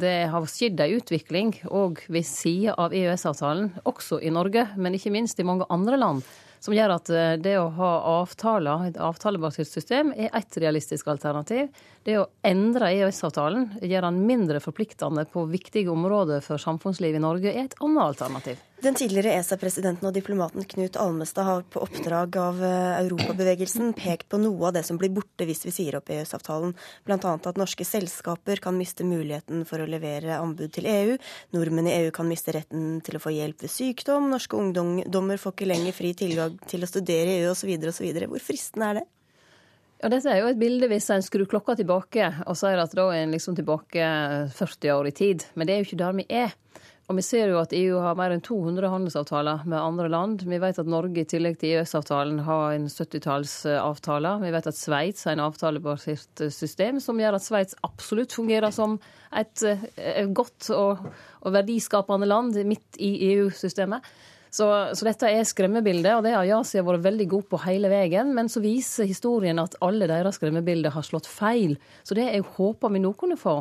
Det har skjedd ei utvikling òg ved sida av EØS-avtalen, også i Norge, men ikke minst i mange andre land som gjør at det å ha avtaler, et avtalebasert system, er ett realistisk alternativ. Det å endre EØS-avtalen, gjøre den mindre forpliktende på viktige områder for samfunnslivet i Norge, er et annet alternativ. Den tidligere ESA-presidenten og diplomaten Knut Almestad har på oppdrag av eh, Europabevegelsen pekt på noe av det som blir borte hvis vi sier opp EØS-avtalen, bl.a. at norske selskaper kan miste muligheten for å levere anbud til EU, nordmenn i EU kan miste retten til å få hjelp ved sykdom, norske ungdommer får ikke lenger fri tilgang til å studere i EU osv. osv. Hvor fristende er det? Ja, Dette er jo et bilde hvis en skrur klokka tilbake og sier at da er en liksom tilbake 40 år i tid. Men det er jo ikke der vi er. Og vi ser jo at EU har mer enn 200 handelsavtaler med andre land. Vi vet at Norge i tillegg til EØS-avtalen har en 70-tallsavtale. Vi vet at Sveits har en avtalebasert system som gjør at Sveits absolutt fungerer som et, et godt og verdiskapende land midt i EU-systemet. Så, så, dette er skremmebildet, og det har Yasia vært veldig god på hele veien. Men så viser historien at alle deres skremmebilder har slått feil. Så det jeg håpa vi nå kunne få,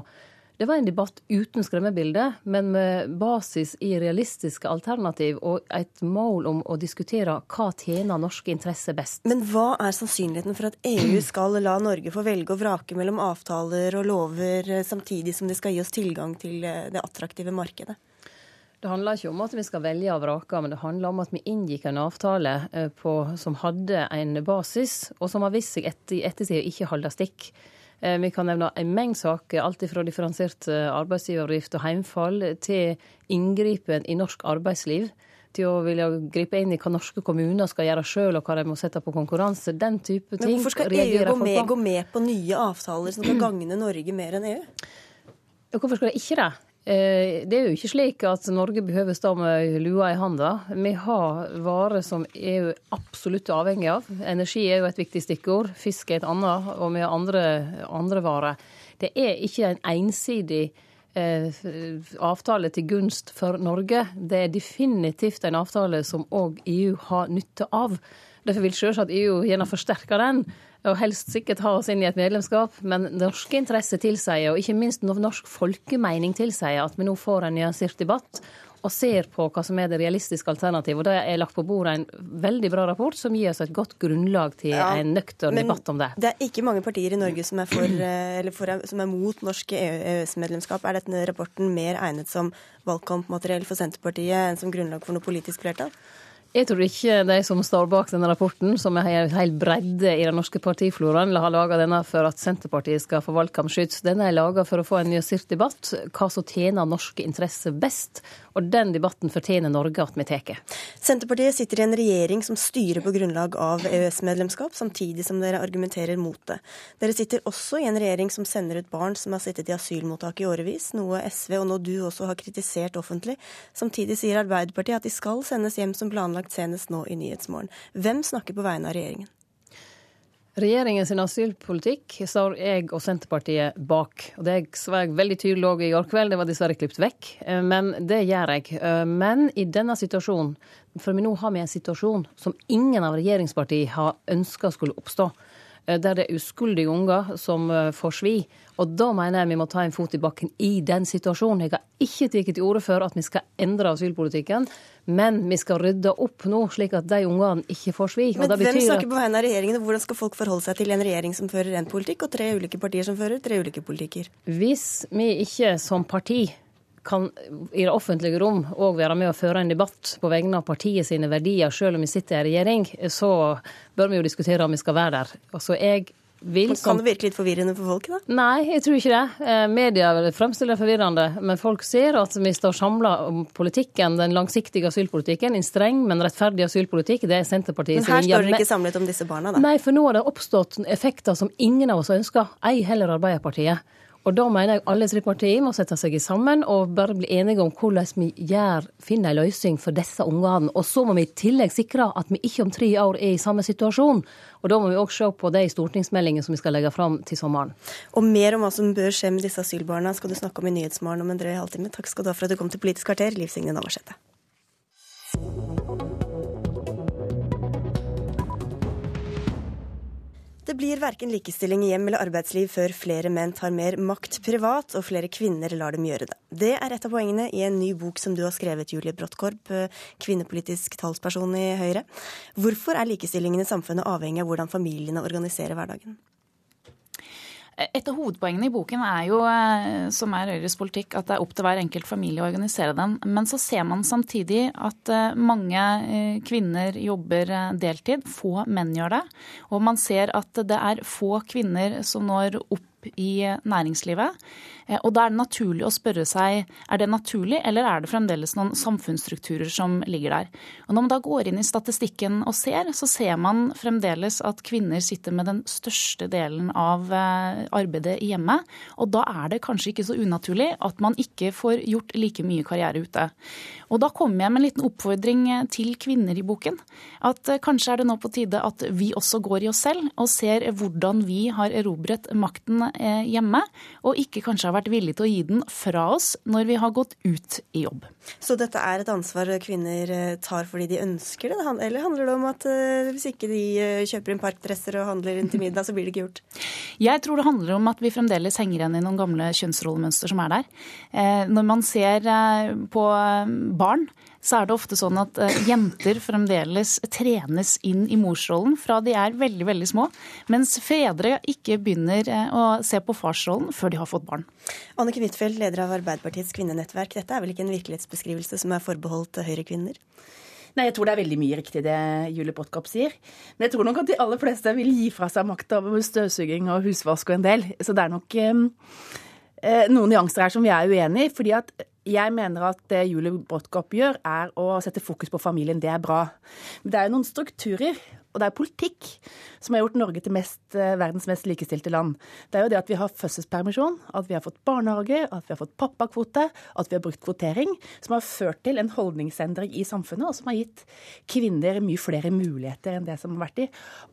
det var en debatt uten skremmebilde, men med basis i realistiske alternativ og et mål om å diskutere hva tjener norske interesser best. Men hva er sannsynligheten for at EU <clears throat> skal la Norge få velge og vrake mellom avtaler og lover, samtidig som de skal gi oss tilgang til det attraktive markedet? Det handler ikke om at vi skal velge og vrake, men det handler om at vi inngikk en avtale eh, på, som hadde en basis, og som har vist seg etter, ettertid å ikke holde stikk. Eh, vi kan nevne en mengd saker, alt fra differensiert eh, arbeidsgiveravgift og heimfall til inngripen i norsk arbeidsliv. til å ville gripe inn i hva norske kommuner skal gjøre sjøl, og hva de må sette på konkurranse. Den type ting. Men hvorfor skal EU gå med, gå med, på nye avtaler som kan <clears throat> gagne Norge mer enn EU? Hvorfor skal de ikke det? Eh, det er jo ikke slik at Norge behøver stå med lua i handa. Vi har varer som EU absolutt er avhengig av. Energi er jo et viktig stikkord. Fisk er et annet, og vi har andre, andre varer. Det er ikke en ensidig eh, avtale til gunst for Norge. Det er definitivt en avtale som òg EU har nytte av. Derfor vil selvsagt EU gjerne forsterke den og helst sikkert ha oss inn i et medlemskap, men norske interesser tilsier, og ikke minst norsk folkemening tilsier, at vi nå får en nyansert debatt og ser på hva som er det realistiske alternativet. Og Da er lagt på bordet en veldig bra rapport som gir oss et godt grunnlag til ja, en nøktern debatt om det. Det er ikke mange partier i Norge som er, for, eh, for, som er mot norsk EØS-medlemskap. Er denne rapporten mer egnet som valgkampmateriell for Senterpartiet enn som grunnlag for noe politisk flertall? Jeg tror ikke de som står bak denne rapporten, som er helt bredde i den norske partifloraen, har laga denne for at Senterpartiet skal få valgkampskyts. Denne er laga for å få en nyansert debatt, hva som tjener norske interesser best. Og den debatten fortjener Norge at vi tar. Senterpartiet sitter i en regjering som styrer på grunnlag av EØS-medlemskap, samtidig som dere argumenterer mot det. Dere sitter også i en regjering som sender ut barn som har sittet i asylmottak i årevis, noe SV og nå du også har kritisert offentlig. Samtidig sier Arbeiderpartiet at de skal sendes hjem som planlagt senest nå i Nyhetsmorgen. Hvem snakker på vegne av regjeringen? Regjeringen sin asylpolitikk står jeg og Senterpartiet bak. Og Det var jeg veldig tydelig òg i går kveld, det var dessverre klippet vekk. Eh, men det gjør jeg. Eh, men i denne situasjonen, for nå har vi en situasjon som ingen av regjeringspartiene har ønska skulle oppstå. Eh, der det er uskuldige unger som får svi. Og da mener jeg vi må ta en fot i bakken i den situasjonen. Jeg har ikke tatt til orde for at vi skal endre asylpolitikken. Men vi skal rydde opp nå, slik at de ungene ikke får svi. Men hvem snakker på vegne av regjeringen, og hvordan skal folk forholde seg til en regjering som fører en politikk, og tre ulike partier som fører tre ulike politikker? Hvis vi ikke som parti kan i det offentlige rom òg være med å føre en debatt på vegne av partiet sine verdier, selv om vi sitter i regjering, så bør vi jo diskutere om vi skal være der. Altså, jeg vil. Kan det virke litt forvirrende for folk, da? Nei, jeg tror ikke det. Media vil fremstiller det forvirrende. Men folk ser at vi står samla om politikken, den langsiktige asylpolitikken. En streng, men rettferdig asylpolitikk. Det er Senterpartiet Men her står dere ikke samlet om disse barna, da? Nei, for nå har det oppstått effekter som ingen av oss ønsker. Ei heller Arbeiderpartiet. Og da mener jeg alle tre partier må sette seg sammen og bare bli enige om hvordan vi gjør, finner en løsning for disse ungene. Og så må vi i tillegg sikre at vi ikke om tre år er i samme situasjon. Og da må vi òg se på de stortingsmeldingene som vi skal legge fram til sommeren. Og mer om hva som bør skje med disse asylbarna skal du snakke om i Nyhetsmorgen om en drøy halvtime. Takk skal du ha for at du kom til Politisk kvarter, Liv Signe Navarsete. Det blir verken likestilling i hjem eller arbeidsliv før flere menn tar mer makt privat, og flere kvinner lar dem gjøre det. Det er et av poengene i en ny bok som du har skrevet, Julie Bråttkorp, kvinnepolitisk talsperson i Høyre. Hvorfor er likestillingen i samfunnet avhengig av hvordan familiene organiserer hverdagen? Et av hovedpoengene i boken er jo, eh, som er Høyres politikk, at det er opp til hver enkelt familie å organisere den. Men så ser man samtidig at eh, mange eh, kvinner jobber deltid. Få menn gjør det. Og man ser at det er få kvinner som når opp i næringslivet. Eh, og da er det naturlig å spørre seg er det naturlig, eller er det fremdeles noen samfunnsstrukturer som ligger der. Og Når man da går inn i statistikken og ser, så ser man fremdeles at kvinner sitter med den største delen av eh, arbeidet i hjemmet. Og da er det kanskje ikke så unaturlig at man ikke får gjort like mye karriere ute. Og da kommer jeg med en liten oppfordring til kvinner i boken. At eh, kanskje er det nå på tide at vi også går i oss selv og ser hvordan vi har erobret makten hjemme, og ikke kanskje har vært villige til å gi den fra oss når vi har gått ut i jobb. Så dette er et ansvar kvinner eh, tar fordi de ønsker det, eller handler det om at eh, hvis ikke de eh, kjøper inn parkdresser og handler inn til middag, så blir det ikke gjort? Jeg tror det handler om at vi fremdeles henger igjen i noen gamle kjønnsrollemønster som er der. Når man ser på barn, så er det ofte sånn at uh, jenter fremdeles trenes inn i morsrollen fra de er veldig veldig små, mens fedre ikke begynner uh, å se på farsrollen før de har fått barn. Anniken Huitfeldt, leder av Arbeiderpartiets kvinnenettverk. Dette er vel ikke en virkelighetsbeskrivelse som er forbeholdt Høyre-kvinner? Nei, jeg tror det er veldig mye riktig det Julie Pottkop sier. Men jeg tror nok at de aller fleste vil gi fra seg makta over støvsuging og husvask og en del. Så det er nok um eh, noen nyanser her som vi er uenig i. fordi at jeg mener at det Julie Brodtkorp gjør, er å sette fokus på familien. Det er bra. Men det er jo noen strukturer og det er politikk som har gjort Norge til mest, eh, verdens mest likestilte land. Det er jo det at vi har fødselspermisjon, at vi har fått barnehage, at vi har fått pappakvote, at vi har brukt kvotering, som har ført til en holdningsendring i samfunnet, og som har gitt kvinner mye flere muligheter enn det som har vært i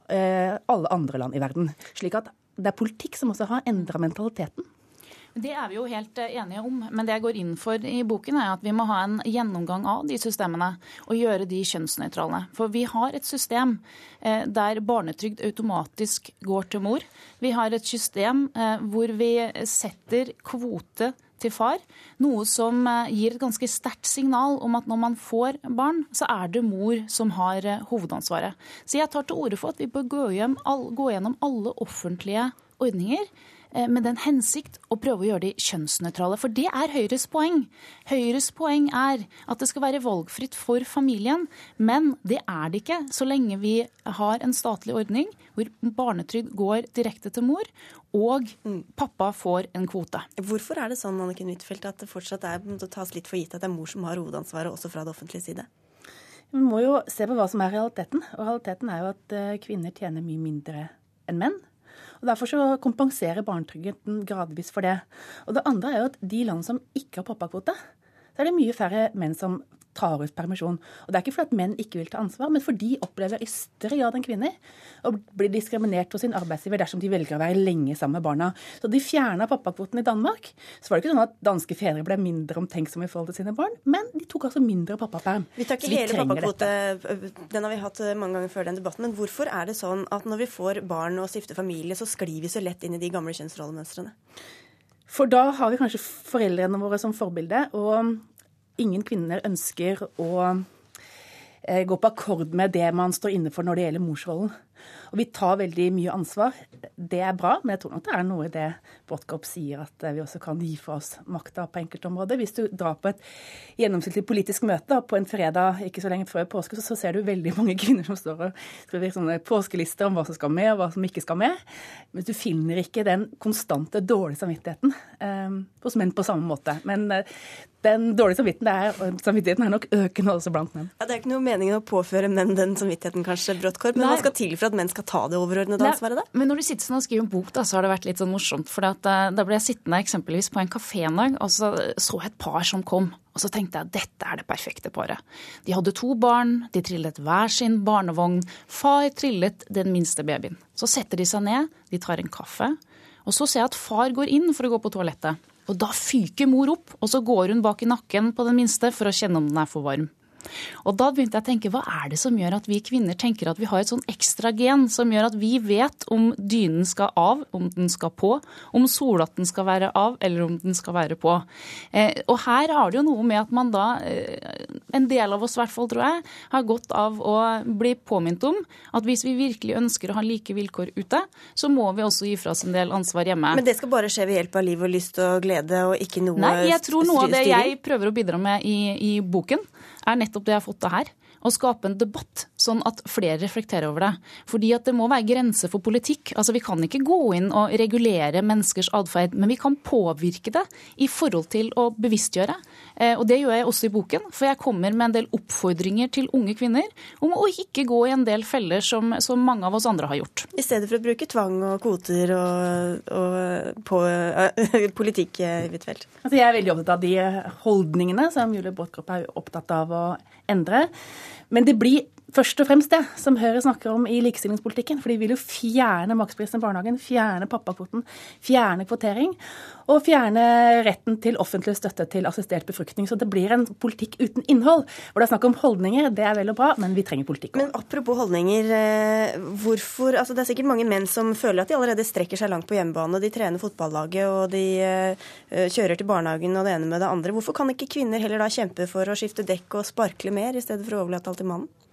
eh, alle andre land i verden. Slik at det er politikk som også har endra mentaliteten. Det er vi jo helt eh, enige om. Men det jeg går inn for i boken, er at vi må ha en gjennomgang av de systemene og gjøre de kjønnsnøytrale. For vi har et system eh, der barnetrygd automatisk går til mor. Vi har et system eh, hvor vi setter kvote til far, noe som gir et ganske sterkt signal om at når man får barn, så er det mor som har hovedansvaret. Så jeg tar til orde for at vi bør gå, gå gjennom alle offentlige ordninger med den hensikt å prøve å gjøre de kjønnsnøytrale. For det er Høyres poeng. Høyres poeng er at det skal være valgfritt for familien. Men det er det ikke så lenge vi har en statlig ordning hvor barnetrygd går direkte til mor, og pappa får en kvote. Hvorfor er det sånn Anniken Huitfeldt, at det fortsatt er, det tas litt for gitt at det er mor som har hovedansvaret, også fra det offentlige side? Vi må jo se på hva som er realiteten. Og realiteten er jo at eh, kvinner tjener mye mindre enn menn. Og Derfor så kompenserer barnetrygden gradvis for det. Og det andre er jo at de land som ikke har pappakvote, så er det mye færre menn som tar ut permisjon. Og Det er ikke fordi at menn ikke vil ta ansvar, men fordi de opplever i større grad enn kvinner å bli diskriminert hos sin arbeidsgiver dersom de velger å være lenge sammen med barna. Så de fjerna pappakvoten i Danmark. Så var det ikke sånn at danske fedre ble mindre omtenksomme i forhold til sine barn, men de tok altså mindre pappaperm. Vi tar ikke vi hele pappakvote, den har vi hatt eh, mange ganger før den debatten. Men hvorfor er det sånn at når vi får barn og stifter familie, så sklir vi så lett inn i de gamle kjønnsrollemønstrene? For da har vi kanskje foreldrene våre som forbilde. Og ingen kvinner ønsker å eh, gå på akkord med det man står inne for når det gjelder morsrollen. Og vi tar veldig mye ansvar. Det er bra, men jeg tror nok det er noe i det Brodtkorp sier, at vi også kan gi fra oss makta på enkeltområder. Hvis du drar på et gjennomsnittlig politisk møte på en fredag ikke så lenge før påske, så ser du veldig mange <laughs> kvinner som står og skriver sånne påskelister om hva som skal med, og hva som ikke skal med. Men du finner ikke den konstante dårlige samvittigheten eh, hos menn på samme måte. Men eh, den dårlige samvittigheten er, samvittigheten er nok økende også blant menn. Ja, det er ikke noe meningen å påføre menn den samvittigheten, kanskje, Bråttkorp, men hva skal til at menn skal ta det overordnede ansvaret, da? Men når du sitter sånn og skriver en bok, da, så har det vært litt sånn morsomt. For uh, da ble jeg sittende eksempelvis på en kafé en dag, og så så jeg et par som kom. Og så tenkte jeg dette er det perfekte paret. De hadde to barn, de trillet hver sin barnevogn. Far trillet den minste babyen. Så setter de seg ned, de tar en kaffe. Og så ser jeg at far går inn for å gå på toalettet. Og da fyker mor opp, og så går hun bak i nakken på den minste for å kjenne om den er for varm. Og da begynte jeg å tenke hva er det som gjør at vi kvinner tenker at vi har et sånn ekstra gen som gjør at vi vet om dynen skal av, om den skal på, om solatten skal være av eller om den skal være på. Eh, og her har det jo noe med at man da, eh, en del av oss i hvert fall tror jeg, har godt av å bli påminnet om at hvis vi virkelig ønsker å ha like vilkår ute, så må vi også gi fra oss en del ansvar hjemme. Men det skal bare skje ved hjelp av liv og lyst og glede, og ikke noe styring? Nei, jeg tror noe av det jeg prøver å bidra med i, i boken, er nettopp det jeg har fått til her å skape en debatt, sånn at flere reflekterer over det. Fordi at det må være grenser for politikk. Altså Vi kan ikke gå inn og regulere menneskers atferd, men vi kan påvirke det i forhold til å bevisstgjøre. Eh, og det gjør jeg også i boken, for jeg kommer med en del oppfordringer til unge kvinner om å ikke gå i en del feller som, som mange av oss andre har gjort. I stedet for å bruke tvang og kvoter og, og på uh, <laughs> politikk, Huitfeldt? Altså, jeg er veldig opptatt av de holdningene som Julie Brodtkorp er opptatt av å endre. Men det blir først og fremst det som Høyre snakker om i likestillingspolitikken. For de vil jo fjerne maksprisen i barnehagen, fjerne pappakvoten, fjerne kvotering. Og fjerne retten til offentlig støtte til assistert befruktning. Så det blir en politikk uten innhold. Hvor det er snakk om holdninger, det er vel og bra, men vi trenger politikk. Men apropos holdninger, eh, hvorfor altså Det er sikkert mange menn som føler at de allerede strekker seg langt på hjemmebane. De trener fotballaget, og de eh, kjører til barnehagen og det ene med det andre. Hvorfor kan ikke kvinner heller da kjempe for å skifte dekk og sparkle mer, i stedet for å overlate alt til mannen?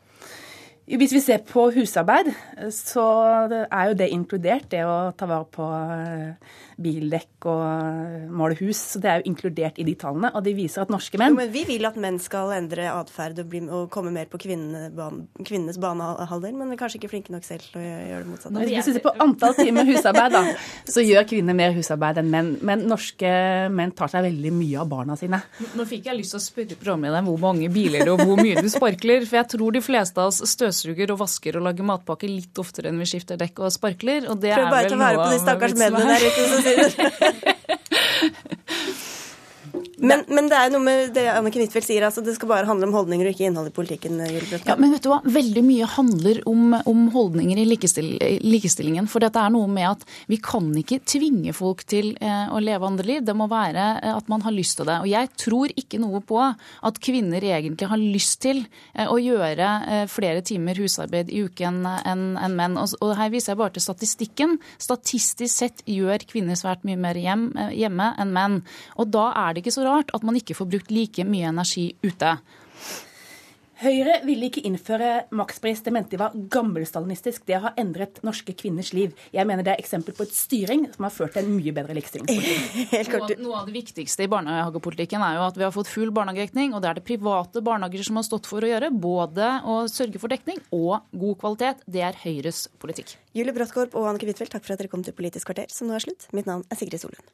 Hvis vi ser på husarbeid, så er jo det inkludert, det å ta vare på eh, bildekk og male hus. Så det er jo inkludert i de tallene, og de viser at norske menn jo, Men vi vil at menn skal endre atferd og, og, komme mer på kvinnenes banehalvdel, men vi er kanskje ikke flinke nok selv til å gjøre det motsatte. Hvis vi ser på antall timer husarbeid, da, så gjør kvinner mer husarbeid enn menn. Men norske menn tar seg veldig mye av barna sine. Nå fikk jeg lyst til å spørre programlederen hvor mange biler og hvor mye du sparkler, for jeg tror de fleste av oss støvsuger og vasker og lager matpakke litt oftere enn vi skifter dekk og sparkler. Og det Prøv bare å være på de stakkars mennene der ute som sitter <laughs> Men, men, det er noe med det Anniken Huitfeldt sier, altså det skal bare handle om holdninger og ikke innhold i politikken. Ja, men vet du hva? Veldig mye handler om, om holdninger i likestill, likestillingen. For dette er noe med at vi kan ikke tvinge folk til eh, å leve andre liv. Det må være eh, at man har lyst til det. Og jeg tror ikke noe på at kvinner egentlig har lyst til eh, å gjøre eh, flere timer husarbeid i uken enn en menn. Og, og, her viser jeg bare til statistikken. Statistisk sett gjør kvinner svært mye mer hjem, eh, hjemme enn menn. Og da er det ikke så rart rart at man ikke får brukt like mye energi ute. Høyre ville ikke innføre makspris. Det mente de var gammelstalinistisk. Det har endret norske kvinners liv. Jeg mener det er eksempel på et styring som har ført til en mye bedre likestillingspolitikk. <laughs> Noe, noe, av det viktigste i barnehagepolitikken er jo at vi har fått full barnehagedekning, og det er det private barnehager som har stått for å gjøre. Både å sørge for dekning og god kvalitet. Det er Høyres politikk. Julie Bråttkorp og Annike Huitfeldt, takk for at dere kom til Politisk kvarter, som nå er slutt. Mitt navn er Sigrid Solund.